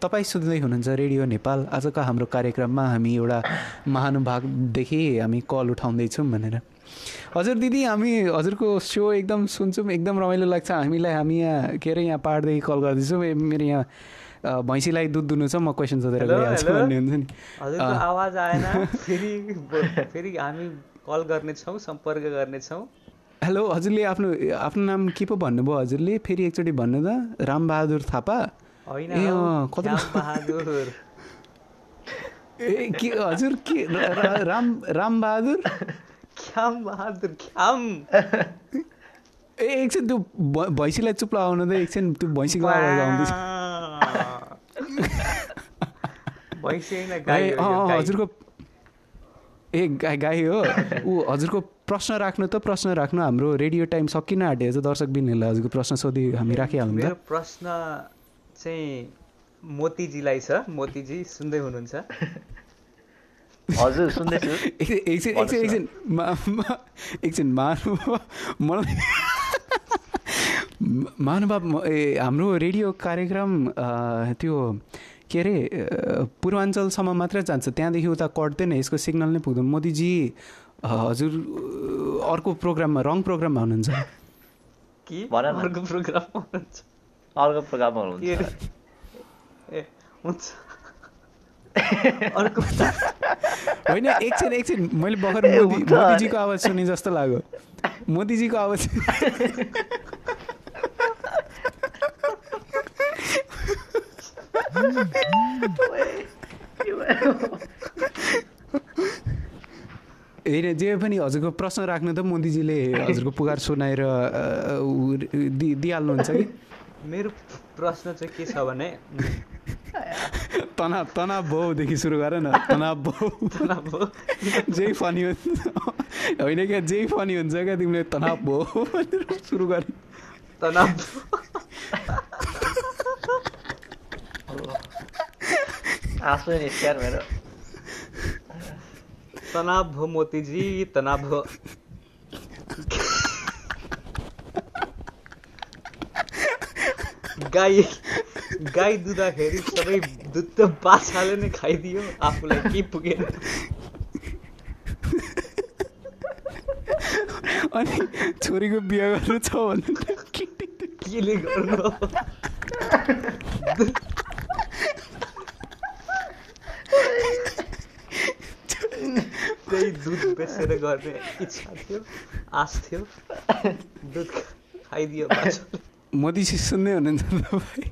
C: तपाईँ सुन्दै हुनुहुन्छ रेडियो नेपाल। आजको हाम्रो कार्यक्रममा हामी एउटा महानुभागदेखि हामी कल उठाउँदैछौँ भनेर। हजुर दिदी हामी हजुरको सो एकदम सुन्छौँ एकदम रमाइलो लाग्छ। हामीलाई हामी यहाँ के अरे यहाँ पाहाडदेखि कल गर्दैछौँ। मेरो यहाँ भैँसीलाई दुध दुनु छ म क्वेसन सोधेर
D: हेलो,
C: गइहाल्छु
D: हेलो।
C: भन्ने हुन्छ नि।
D: आवाज आएन। फेरि फेरि हामी कल गर्नेछौँ सम्पर्क गर्नेछौँ।
C: हेलो हजुरले आफ्नो आफ्नो नाम के पो भन्नुभयो हजुरले? फेरि एकचोटि भन्नु त। रामबहादुर थापा?
D: होइन
C: ए, के हजुर के र- र- राम रामबहादुर?
D: ख्याम बहादुर ख्याम
C: ए एकछिन त्यो भैँसीलाई चुप लगाउनु त एकछिन त्यो भैँसीको आवाज आउँदैछ।
D: भैँसी।
C: हजुरको ए गाई गाई हो। ऊ हजुरको प्रश्न राख्नु त प्रश्न राख्नु हाम्रो रेडियो टाइम सकिन आँटेको छ दर्शक बिनहरूलाई हजुरको प्रश्न सोधि हामी राखिहालौँ
D: मेरो प्रश्न चाहिँ मोतीजीलाई छ मोतीजी सुन्दै हुनुहुन्छ।
A: हजुर सुन्दैछु।
C: एकछिन एकछिन एकछिन एकछिन मा- मा- एकछिन महानुभाव मलाई महानुभाव म- ए हाम्रो रेडियो कार्यक्रम त्यो के अरे पूर्वाञ्चलसम्म मात्रै जान्छ। त्यहाँदेखि उता कट्दैन यसको सिग्नल नै पुग्दैन। मोदीजी हजुर अर्को प्रोग्राममा रङ प्रोग्राममा हुनुहुन्छ।
D: कि?
A: भन।
D: अर्को प्रोग्राम हुनुहुन्छ।
A: अर्को प्रोग्राममा हुनुहुन्छ?
D: ए हुन्छ। अर्को
C: होइन एकछिन एकछिन मैले भर्खर। मोदीजीको आवाज सुने जस्तो लाग्यो मोदीजीको आवाज होइन जे पनि हजुरको प्रश्न राख्नु त मोदीजीले हजुरको पुकार सुनाएर दिइहाल्नुहुन्छ कि
D: मेरो प्रश्न चाहिँ के छ भने
C: तनाव तनाव भाउदेखि सुरु गर न तनाव भाउ जेही फनी हुन्छ। होइन क्या जेही फनी हुन्छ क्या तिमीले तनाव भाउ भनेर सुरु गरे।
D: तनाव
A: आँसु निस्क्यार मेरो
D: तनाव हो मोतीजी तनाव हो गाई गाई दुधाखेरि सबै दुध त बाछाले नै खाइदियो। आफूलाई के पुगेन?
C: अनि छोरीको बिहा गर्नु छ भने
D: केले गर्नु? त्यही दुध बेचेर गर्ने इच्छा थियो आश थियो। दुध खाइदियो बाछाले
C: मोदीजी सुन्दै हुनुहुन्छ तपाईँ?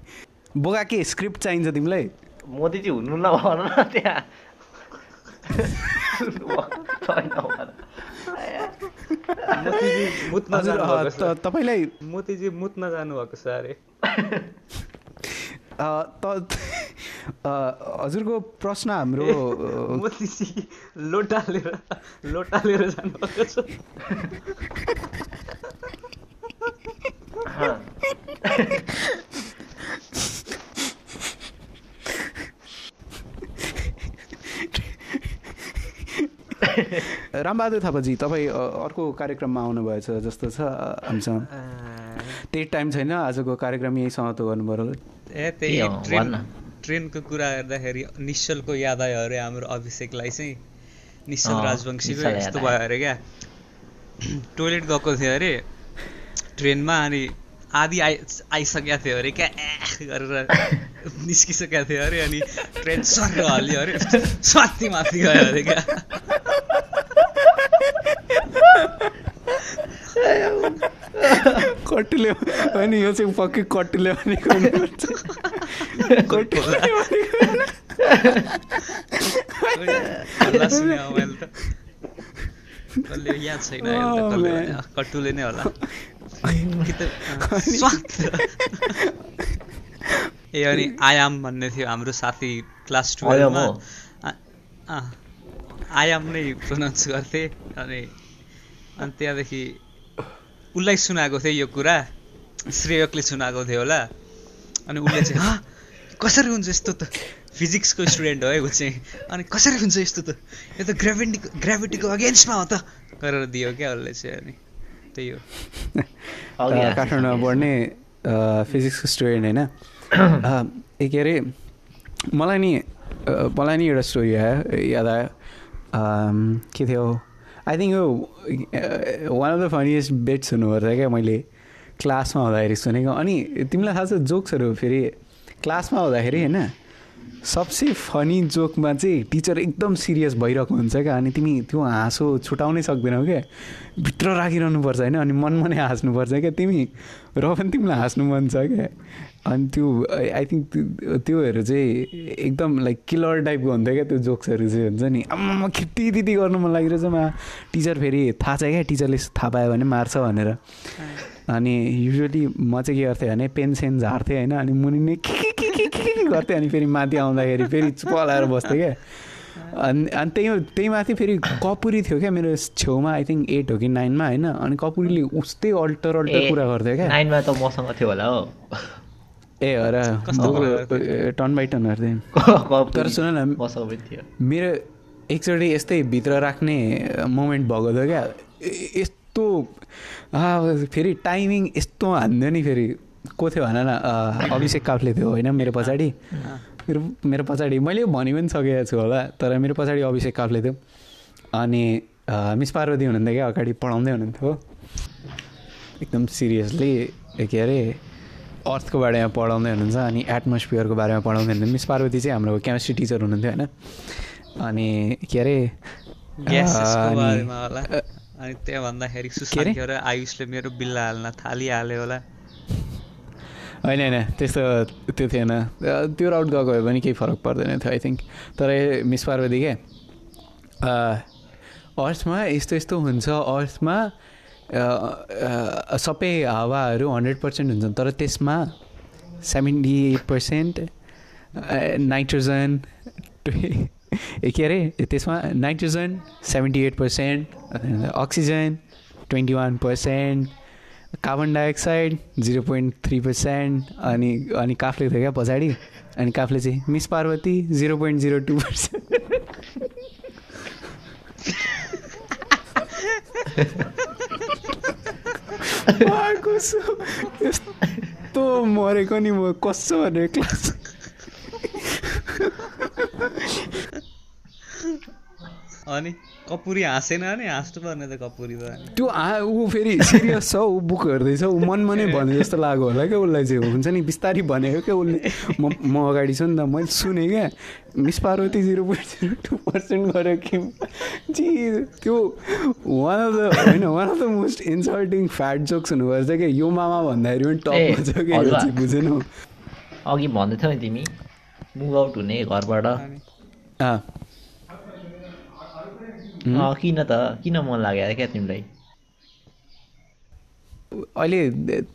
C: बोका के स्क्रिप्ट चाहिन्छ तिमीलाई।
A: मोदीजी हुनु नभन न त्यहाँ। भन।
D: मोतीजी मुत्न
C: हजुर अ,
D: जानुभएको छ।
C: त- तपाईँलाई
D: मोतीजी मुत्न जानुभएको छ अरे।
C: अ, त अ, हजुरको प्रश्न हाम्रो
D: लोटा लिएर लोटा लिएर जानुभएको छ।
A: हाँ।
C: रामबहादुर थापाजी तपाईँ अर्को कार्यक्रममा आउनुभएछ जस्तो छ हामीसँग त्यही टाइम छैन आजको कार्यक्रम यही समाप्त गर्नु पऱ्यो
D: ए त्यही ट्रेन। ट्रेनको कुरा गर्दाखेरि निश्चलको याद आयो अरे हाम्रो अभिषेकलाई चाहिँ निश्चल राजवंशीको यस्तो। भयो अरे क्या टोइलेट गएको थियो अरे ट्रेनमा अनि आधी आइ आइसकेको थियो अरे क्या ए गरेर निस्किसकेको थियो अरे अनि ट्रेन सर हल्यो अरे स्वाति माथि गयो अरे क्या
C: कटुले अनि यो चाहिँ पक्कै कटुले भनेको हुनुपर्छ कटुले भनेको
D: हल्ला सुने अब मैले त कसले याद छैन अहिले त कसले भने, अँ, कट्टुले नै होला कि त अँ, स्वात ए अनि आयाम भन्ने थियो हाम्रो साथी क्लास टुवेल्भमा? आयाम नै प्रोनाउन्स गर्थे अनि अनि त्यहाँदेखि उसलाई सुनाएको थियो यो कुरा श्रेयकले सुनाएको थियो होला अनि उसले चाहिँ "हँ, कसरी हुन्छ यस्तो त फिजिक्सको स्टुडेन्ट हो है ऊ चाहिँ अनि कसरी हुन्छ यस्तो त यो त ग्राभिटीको ग्राभिटीको अगेन्स्टमा हो त गरेर दियो क्या उसले चाहिँ अनि त्यही हो।
C: काठमाडौँमा पढ्ने फिजिक्सको स्टुडेन्ट होइन। ए के अरे मलाई नि मलाई नि एउटा स्टोरी आयो याद आयो। के थियो? आई थिङ्क यो one of the funniest bets हुनुपर्छ क्या मैले क्लासमा हुँदाखेरि सुनेको। अनि तिमीलाई थाहा छ जोक्सहरू फेरि क्लासमा हुँदाखेरि होइन सबसे फनी जोकमा चाहिँ टिचर एकदम सिरियस भइरहेको हुन्छ क्या। अनि तिमी त्यो हाँसो छुटाउनै सक्दैनौ क्या। भित्र राखिरहनुपर्छ होइन अनि मनमा नै हाँस्नुपर्छ क्या तिमी। र पनि तिमीलाई हाँस्नु मन छ क्या। अनि त्यो आई थिङ्क त्योहरू चाहिँ एकदम लाइक किलर टाइपको हुन्थ्यो क्या त्यो जोक्सहरू चाहिँ हुन्छ नि। आम्मा खिट्टी दिदी गर्नु मन लागिरहेछ मा। टिचर फेरि थाहा छ क्या टिचरले थाहा पायो भने मार्छ भनेर। अनि युजली म चाहिँ के गर्थेँ भने पेन सेन झार्थेँ होइन अनि मुनि नै के के के के के के गर्थेँ अनि फेरि माथि आउँदाखेरि फेरि चुप लाएर बस्थेँ क्या। अनि अनि त्यही त्यही माथि फेरि कपुरी थियो क्या मेरो छेउमा आई थिङ्क एट हो कि नाइनमा होइन अनि कपुरीले उस्तै अल्टर अल्टर कुरा गर्थ्यो क्या।
A: नाइनमा त मसँग थियो होला हो।
C: ए हो र टर्न बाई टर्न गर्थेँ
A: कपुरी
C: तर सुन न
A: मसँग पनि थियो।
C: मेरो एकचोटि यस्तै भित्र राख्ने मोमेन्ट भएको थियो क्या। ए- यस्तो फेरि टाइमिङ यस्तो हान्थ्यो नि फेरि को थियो भन न अभिषेक काफ्ले थियो होइन मेरो पछाडि मेरो मेरो पछाडि मैले भनि पनि सकेको छु होला तर मेरो पछाडि अभिषेक काफ्ले थियो अनि मिस पार्वती हुनुहुन्थ्यो क्या अगाडि पढाउँदै हुनुहुन्थ्यो एकदम सिरियसली के अरे अर्थको बारेमा पढाउँदै हुनुहुन्छ अनि एटमोस्फियरको बारेमा पढाउँदै हुनुहुन्थ्यो मिस पार्वती चाहिँ हाम्रो केमिस्ट्री टिचर हुनुहुन्थ्यो होइन अनि के अरे अनि-
D: त्यहाँ भन्दाखेरि? सुशान्त र आयुषले मेरो बिल्ला हाल्न थालिहाल्यो होला
C: होइन होइन त्यस्तो त्यो थिएन त्यो राउट गएको भए पनि केही फरक पर्दैन थियो आई थिङ्क तर ए, मिस पार्वती के अर्थमा यस्तो यस्तो हुन्छ अर्थमा सबै हावाहरू हन्ड्रेड पर्सेन्ट हुन्छन् तर त्यसमा सेभेन्टी एट पर्सेन्ट नाइट्रोजन के अरे त्यसमा nitrogen seventy eight percent oxygen twenty one percent carbon dioxide zero point three percent अनि अनि काफले थियो क्या पछाडि अनि काफले चाहिँ Miss Parvati zero point zero two percent यस्तो मरेको नि म कसो भनेर क्लास
D: अनि कपुरी हाँसेन नि हाँस्नु पर्ने त कपुरी त
C: त्यो आ ऊ फेरि सिरियस छ ऊ बुक हेर्दैछ ऊ मनमा नै भने जस्तो लाग्यो होला क्या उसलाई चाहिँ। हुन्छ नि बिस्तारी भनेको क्या उसले। म म अगाडि छु नि त मैले सुनेँ क्या। Miss Parvati zero point zero two percent गऱ्यो कि? जी त्यो वान अफ द होइन one of the most insulting fat jokes हुनुपर्छ क्या। यो मामा भन्दाखेरि पनि टप हुन्छ क्या बुझेनौ।
A: अघि भन्दै थियौ नि तिमी। मुभ आउट हुने घरबाट। किन त? किन मन लाग्यो क्या तिमीलाई?
C: अहिले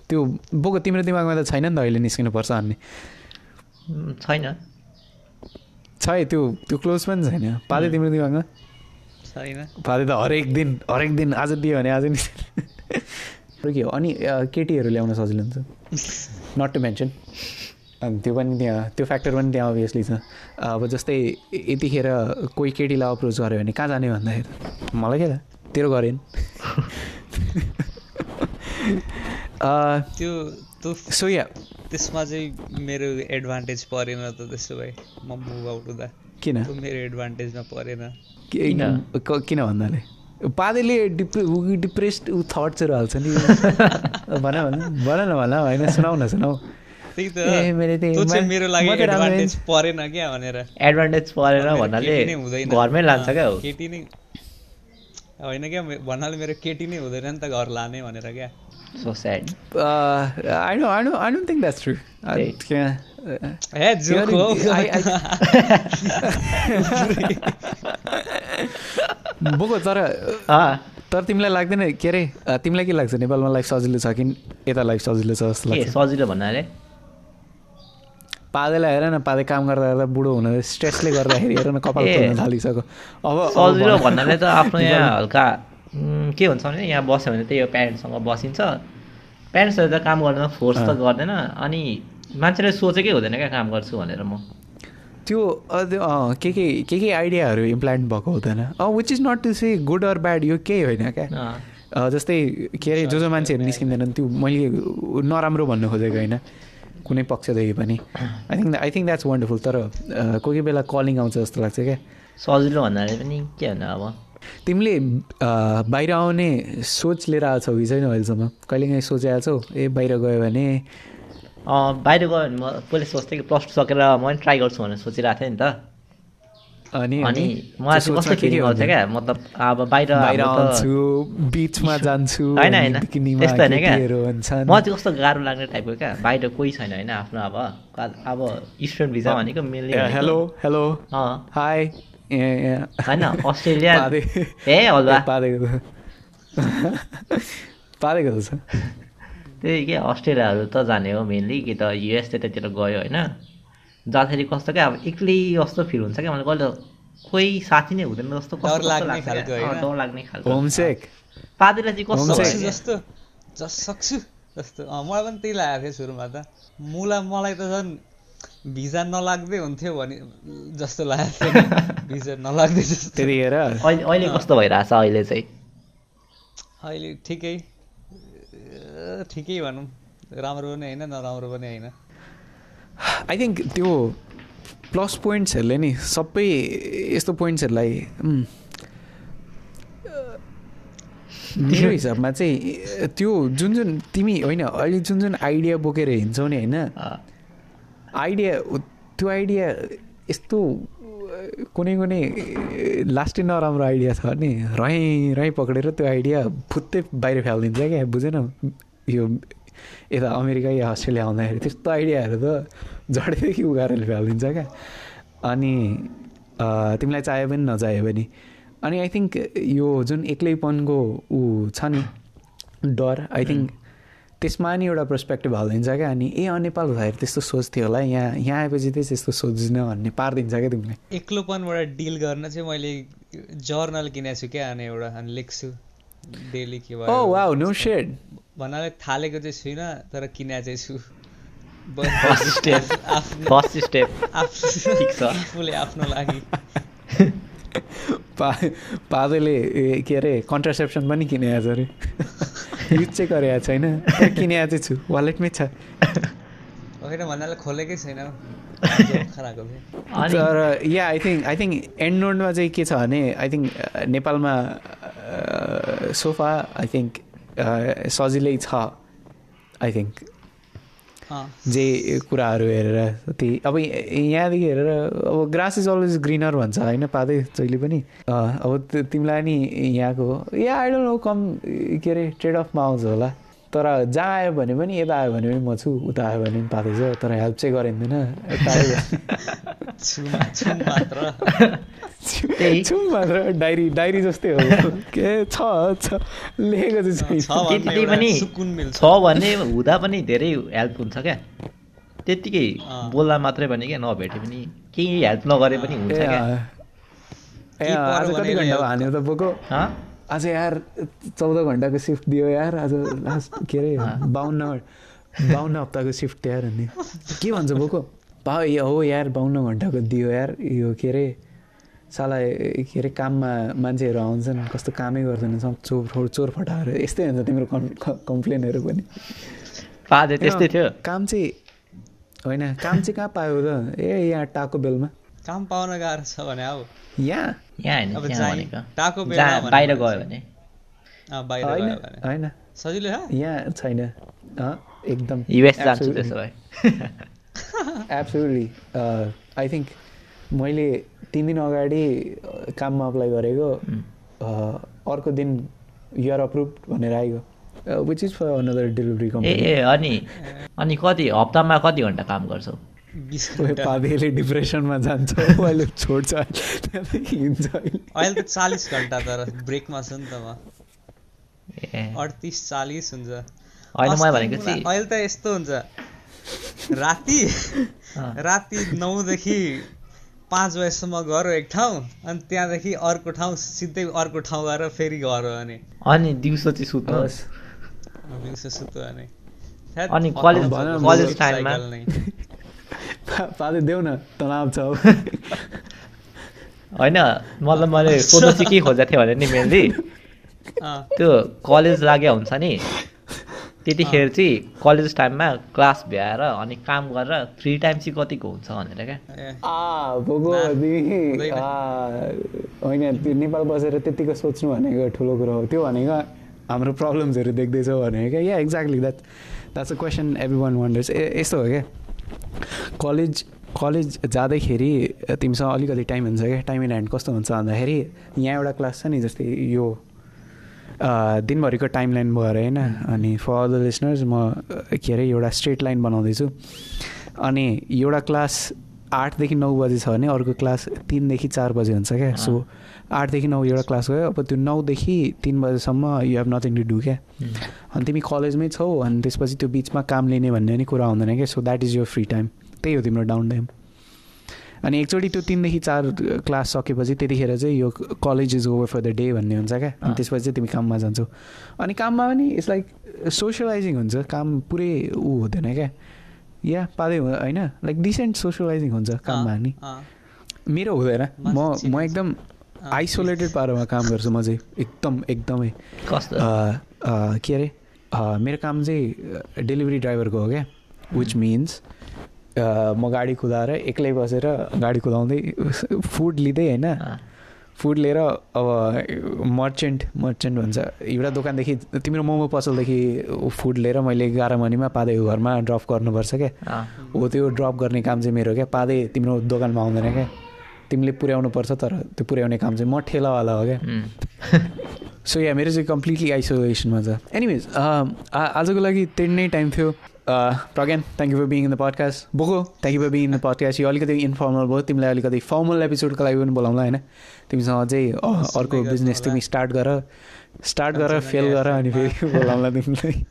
C: त्यो बोको तिम्रो दिमागमा त छैन नि त अहिले निस्किनुपर्छ भन्ने।
A: छैन।
C: छ है त्यो त्यो क्लोज पनि छैन। पाले तिम्रो दिमागमा?
D: छैन।
C: पाले त हरेक दिन हरेक दिन आज दियो भने आज नि के हो अनि केटीहरू ल्याउन सजिलो हुन्छ? नट टु मेन्सन अनि त्यो पनि त्यहाँ त्यो फ्याक्टर पनि त्यहाँ अभियसली छ। अब जस्तै यतिखेर कोही केटीलाई अप्रोच गऱ्यो भने कहाँ जाने भन्दाखेरि मलाई के त तेरो गरेन
D: त्यो त्यो
C: सो या
D: त्यसमा चाहिँ मेरो एडभान्टेज परेन त त्यसो भए म मुभ आउट हुँदा।
C: किन?
D: मेरो एडभान्टेजमा परेन।
A: किन?
C: क- किन भन्नाले? पादेले डिप्रे डिप्रेस्ड ऊ थट्सहरू हाल्छ नि। भन भन भन न भन होइन सुनाउ न सुनाउ।
D: त्यही त।
C: ए,
D: त्यो चाहिँ मेरो लागि एडभान्टेज परेन क्या भनेर।
A: एडभान्टेज परेन भन्नाले घरमै लान्छ क्या हो।
D: केटी नै होइन क्या मे- भन्नाले मेरो केटी नै हुँदैन नि त घर लाने भनेर क्या।
A: So sad
C: I know I know I don't think that's true.
D: Hey joke हो
C: बोको तर
A: अँ,
C: तर तिमीलाई लाग्दैन के अरे तिमीलाई के लाग्छ? नेपालमा लाइफ सजिलो छ कि यता लाइफ सजिलो छ जस्तो लाग्छ?
A: सजिलो भन्नाले?
C: पादेलाई हेर न पादे काम गर्दा गर्दा बुढो हुन स्ट्रेसले गर्दाखेरि हेर न कपाल
A: ए।
C: फुल्न थालिसक्यो। अब
A: सजिलो
C: भन।
A: भन्नाले त आफ्नो यहाँ हल्का के हुन्छ भने यहाँ बस्यो भने त्यही हो प्यारेन्ट्ससँग बसिन्छ। प्यारेन्ट्सहरू त काम गर्दैन फोर्स त गर्दैन। अनि मान्छेले सोचेकै हुँदैन क्या काम गर्छु भनेर म।
C: त्यो के के के के आइडियाहरू इम्प्लान्ट भएको हुँदैन। Which is not to say good or bad यो केही होइन क्या। जस्तै के अरे जो जो मान्छेहरू निस्किँदैनन् त्यो मैले नराम्रो भन्नु खोजेको होइन। कुनै पक्षदेखि पनि। I think I think that's wonderful तर कोही कोही बेला कलिङ आउँछ जस्तो लाग्छ क्या।
A: सजिलो भन्नाले पनि के भन्नु अब?
C: तिमीले बाहिर आउने सोच लिएर आएको छौ कि छैन अहिलेसम्म? कहिलेकाहीँ सोचिरहेको छौ ए बाहिर गयो भने?
A: बाहिर गयो भने म पहिले सोच्थेँ कि प्लस टू सकेर म पनि ट्राई गर्छु भनेर सोचिरहेको थिएँ नि त।
C: अनि
A: अनि मलाई चाहिँ कस्तो फिलिङ आउँछ क्या मतलब अब बाहिर
C: बिचमा जान्छु
A: होइन होइन त्यस्तो होइन क्या म चाहिँ कस्तो गाह्रो लाग्ने टाइपको क्या बाहिर कोही छैन होइन आफ्नो अब अब स्टुडेन्ट भिजा भनेको मिल्ने भनेको-
C: हेलो हेलो हाई
A: होइन अस्ट्रेलिया ए
C: पादेको त छ
A: त्यही के अस्ट्रेलियाहरू त जाने हो मेनली कि त युएस त्यतातिर गयो होइन जाँदाखेरि कस्तो क्या? अब एक्लै जस्तो फिल हुन्छ क्या? मलाई कहिले कोही साथी नै हुँदैन जस्तो कस्तो
D: डर
A: कस्तो
D: लाग्ने
A: लाग्छ डर लाग्ने खालको।
C: होमसेक
A: पादेलाई चाहिँ कस्तो?
D: जस्तो जस सक्छु जस्तो। मलाई पनि त्यही लागेको थियो सुरुमा त। मुला मलाई त झन् भिजा नलाग्दै हुन्थ्यो भने जस्तो लागेको थियो नि। भिजा नलाग्दै जस्तो।
C: त्यतिखेर?
A: अहिले अहिले कस्तो भइरहेछ अहिले चाहिँ?
D: अहिले ठिकै ठिकै भनौँ। राम्रो पनि होइन नराम्रो पनि होइन।
C: आई थिङ्क त्यो प्लस पोइन्ट्सहरूले नि सबै यस्तो पोइन्ट्सहरूलाई मेरो हिसाबमा चाहिँ त्यो जुन जुन तिमी होइन अहिले जुन जुन आइडिया बोकेर हिँड्छौ नि होइन आइडिया त्यो आइडिया यस्तो कुनै कुनै लास्टै नराम्रो आइडिया छ भने रहीँ रहीँ पक्रेर त्यो आइडिया फुत्तै बाहिर फ्यालिदिन्छ क्या बुझेन? यो यता अमेरिका या अस्ट्रेलिया आउँदाखेरि त्यस्तो आइडियाहरू त झडेदेखि उगारेर फ्यालिदिन्छ क्या। अनि तिमीलाई चाहे पनि नचाहे पनि। अनि आई थिङ्क यो जुन एक्लैपनको ऊ छ नि डर आई थिङ्क त्यसमा नि एउटा पर्सपेक्टिभ हालिदिन्छ क्या। अनि ए नेपाल हुँदाखेरि त्यस्तो सोच्थ्यो होला। यहाँ यहाँ आएपछि चाहिँ त्यस्तो सोच्दिनँ भन्ने पारिदिन्छ क्या तिमीले।
D: एक्लोपनबाट डिल गर्न चाहिँ मैले जर्नल किनेको छु क्या अनि एउटा अनि लेख्छु। डेली के भयो।
C: नो सेड
D: भन्नाले थालेको चाहिँ छुइनँ तर किने चाहिँ छु। आफूले आफ्नो लागि।
C: पा पादैले के अरे कन्ट्रासेप्सन पनि किनेको छ अरे। युज चाहिँ गरेको छैन किनेको चाहिँ छु। वालेटमै छ।
D: होइन भन्नाले खोलेकै छैन।
C: तर yeah I think I think and नोडमा चाहिँ के छ भने आई थिङ्क नेपालमा सोफा आई थिङ्क सजिलै छ आई थिङ्क जे कुराहरू हेरेर त्यही अब यहाँदेखि हेरेर अब ग्रास इज अलवेज ग्रिनर भन्छ होइन पाँदै जहिले पनि अब तिमीलाई नि यहाँको या आई डोन्ट नो कम के अरे ट्रेड अफमा आउँछ होला तर जहाँ आयो भने पनि यता आयो भने पनि म छु उता आयो भने पनि पाँदैछ तर हेल्प चाहिँ गरिँदैन
D: मात्र
C: डायरी डायरी जस्तै हो। के छ छ। लेखेको चाहिँ
D: छ भन्ने
A: भने हुँदा पनि धेरै हेल्प हुन्छ क्या। त्यत्तिकै। बोल्दा मात्रै भने क्या नभेटे पनि केही हेल्प नगरे पनि हुन्छ क्या।
C: आज कति घन्टा हान्यो त बोको?
A: हँ?
C: आज यार चौध घन्टाको सिफ्ट दियो यार। आज लास्ट के अरे बाहन्न बाहन्न हप्ताको सिफ्ट यार अनि। के भन्छ बोको? पा ए हो यार बाहन्न घन्टाको दियो यार। यो के अरे साला के अरे काममा मान्छेहरू आउँछन् कस्तो कामै गर्दैन सब चोर चोर फटाहरू यस्तै हुन्छ तिम्रो कम् कम्प्लेनहरू पनि।
A: त्यस्तै थियो।
C: काम चाहिँ होइन काम चाहिँ कहाँ पायो त ए यहाँ टाको बेलमा।
D: काम पाउन गाह्रो छ भने अब
C: यहाँ
A: बाहिर गयो भने।
D: अँ, बाहिर
C: होइन
D: गयो भने।
C: होइन।
D: सजिलो छ?
C: यहाँ छैन। एकदम।
A: युएस जान्छु. त्यसो भए।
C: एब्सोल्युटली आई थिङ्क मैले तिन दिन अगाडि काममा अप्लाई गरेको अ, अर्को दिन युआर अप्रुभ भनेर आइगयो। Which is for another delivery company
A: ए अनि अनि कति हप्तामा कति घन्टा काम गर्छौ?
C: पादेले डिप्रेसनमा जान्छ। अहिले छोड्छ। हिँड्छ अहिले
D: त चालिस घन्टा तर ब्रेकमा छु नि त म।
A: ए।
D: अडतिस चालिस हुन्छ। अहिले त यस्तो हुन्छ। राति। राति नौदेखि पाँच बजीसम्म घर एक ठाउँ अनि त्यहाँदेखि अर्को ठाउँ सिधै अर्को ठाउँ गएर फेरि घर हो अनि।
A: अनि दिउँसो चाहिँ सुत्नुहोस्
D: दिउँसो सुत्यो भने थ्याट,
A: अनि
D: खतम
A: कलेज-
C: कलेज
A: टाइममा-
D: cycle नै।
C: पा- पादे देऊ न तनाव छ।
A: होइन मतलब मैले सोध्नु चाहिँ के खोजेको थिएँ भने नि मेनली
D: अँ,
A: त्यो कलेज लाग्यो हुन्छ नि। त्यतिखेर चाहिँ कलेज टाइममा क्लास भ्याएर अनि काम गरेर फ्री टाइम चाहिँ कतिको हुन्छ भनेर क्या।
C: होइन त्यो नेपाल बसेर त्यत्तिको सोच्नु भनेको ठुलो कुरो हो। त्यो भनेको हाम्रो प्रब्लम्सहरू देख्दैछौ भनेको क्या। Yeah exactly that that's a question every one wonders ए यस्तो हो क्या। कलेज कलेज जाँदैखेरि तिमीसँग अलिकति टाइम हुन्छ क्या। टाइम इन ह्यान्ड कस्तो हुन्छ भन्दाखेरि यहाँ एउटा क्लास छ नि जस्तै यो दिनभरिको टाइम लाइन भएर होइन अनि फर द लिसनर्स म के अरे एउटा स्ट्रेट लाइन बनाउँदैछु। अनि एउटा क्लास आठदेखि नौ बजी छ भने अर्को क्लास तिनदेखि चार बजी हुन्छ क्या। सो आठदेखि नौ एउटा क्लास गयो अब त्यो नौदेखि तिन बजीसम्म you have nothing to do क्या। अनि तिमी कलेजमै छौ अनि त्यसपछि त्यो बिचमा काम लिने भन्ने नि कुरा हुँदैन क्या। So that is your free time त्यही हो तिम्रो डाउन टाइम अनि एकचोटि त्यो तिनदेखि चार क्लास सकेपछि त्यतिखेर चाहिँ यो college is over for the day भन्ने हुन्छ क्या। अनि त्यसपछि चाहिँ तिमी काममा जान्छौ। अनि काममा पनि इट्स लाइक सोसियलाइजिङ हुन्छ। काम पुरै ऊ हुँदैन क्या। या पाँदै होइन लाइक डिसेन्ट सोसियलाइजिङ हुन्छ काममा नि। मेरो हुँदैन। म म एकदम आइसोलेटेड पारामा काम गर्छु म चाहिँ। एकदम एकदमै। के अरे? मेरो काम चाहिँ डेलिभरी ड्राइभरको हो क्या। विच मिन्स म गाडी कुदाएर एक्लै बसेर गाडी कुदाउँदै फुड लिँदै होइन। फुड लिएर अब मर्चेन्ट मर्चेन्ट भन्छ। एउटा दोकानदेखि तिम्रो मोमो पसलदेखि फुड लिएर मैले एघार मनीमा पादेको घरमा ड्रप गर्नुपर्छ क्या। हो त्यो ड्रप गर्ने काम चाहिँ मेरो क्या। पादै तिम्रो दोकानमा आउँदैन क्या। तिमीले पुर्याउनु पर्छ तर त्यो पुर्याउने काम चाहिँ म ठेलावाला हो क्या. सो या मेरो चाहिँ कम्प्लिटली आइसोलेसनमा छ। एनिवेज आजको लागि त्यति नै टाइम थियो। Pragyan thank you for being in the podcast बोको thank you for being in the podcast यो अलिकति इन्फर्मल भयो तिमीलाई अलिकति फर्मल एपिसोडको लागि पनि बोलाउँला होइन? तिमीसँग चाहिँ अ, अर्को बिजनेस। तिमी स्टार्ट गर स्टार्ट गर फेल गर अनि फेरि बोलाउँला तिमीलाई।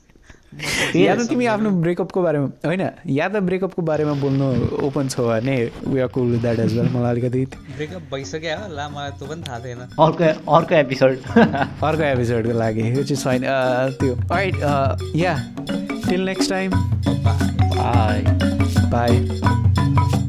C: या त तिमी आफ्नो ब्रेकअपको बारेमा होइन या त ब्रेकअपको बारेमा बोल्नु ओपन छौ भने we are cool that as well मलाई अलिकति
D: ब्रेकअप भइसक्यो होला मलाई त्यो पनि थाहा थिएन
A: अर्को अर्को एपिसोड
C: अर्को एपिसोडको लागि यो चाहिँ छैन अ, त्यो right yeah till next time
A: bye
C: bye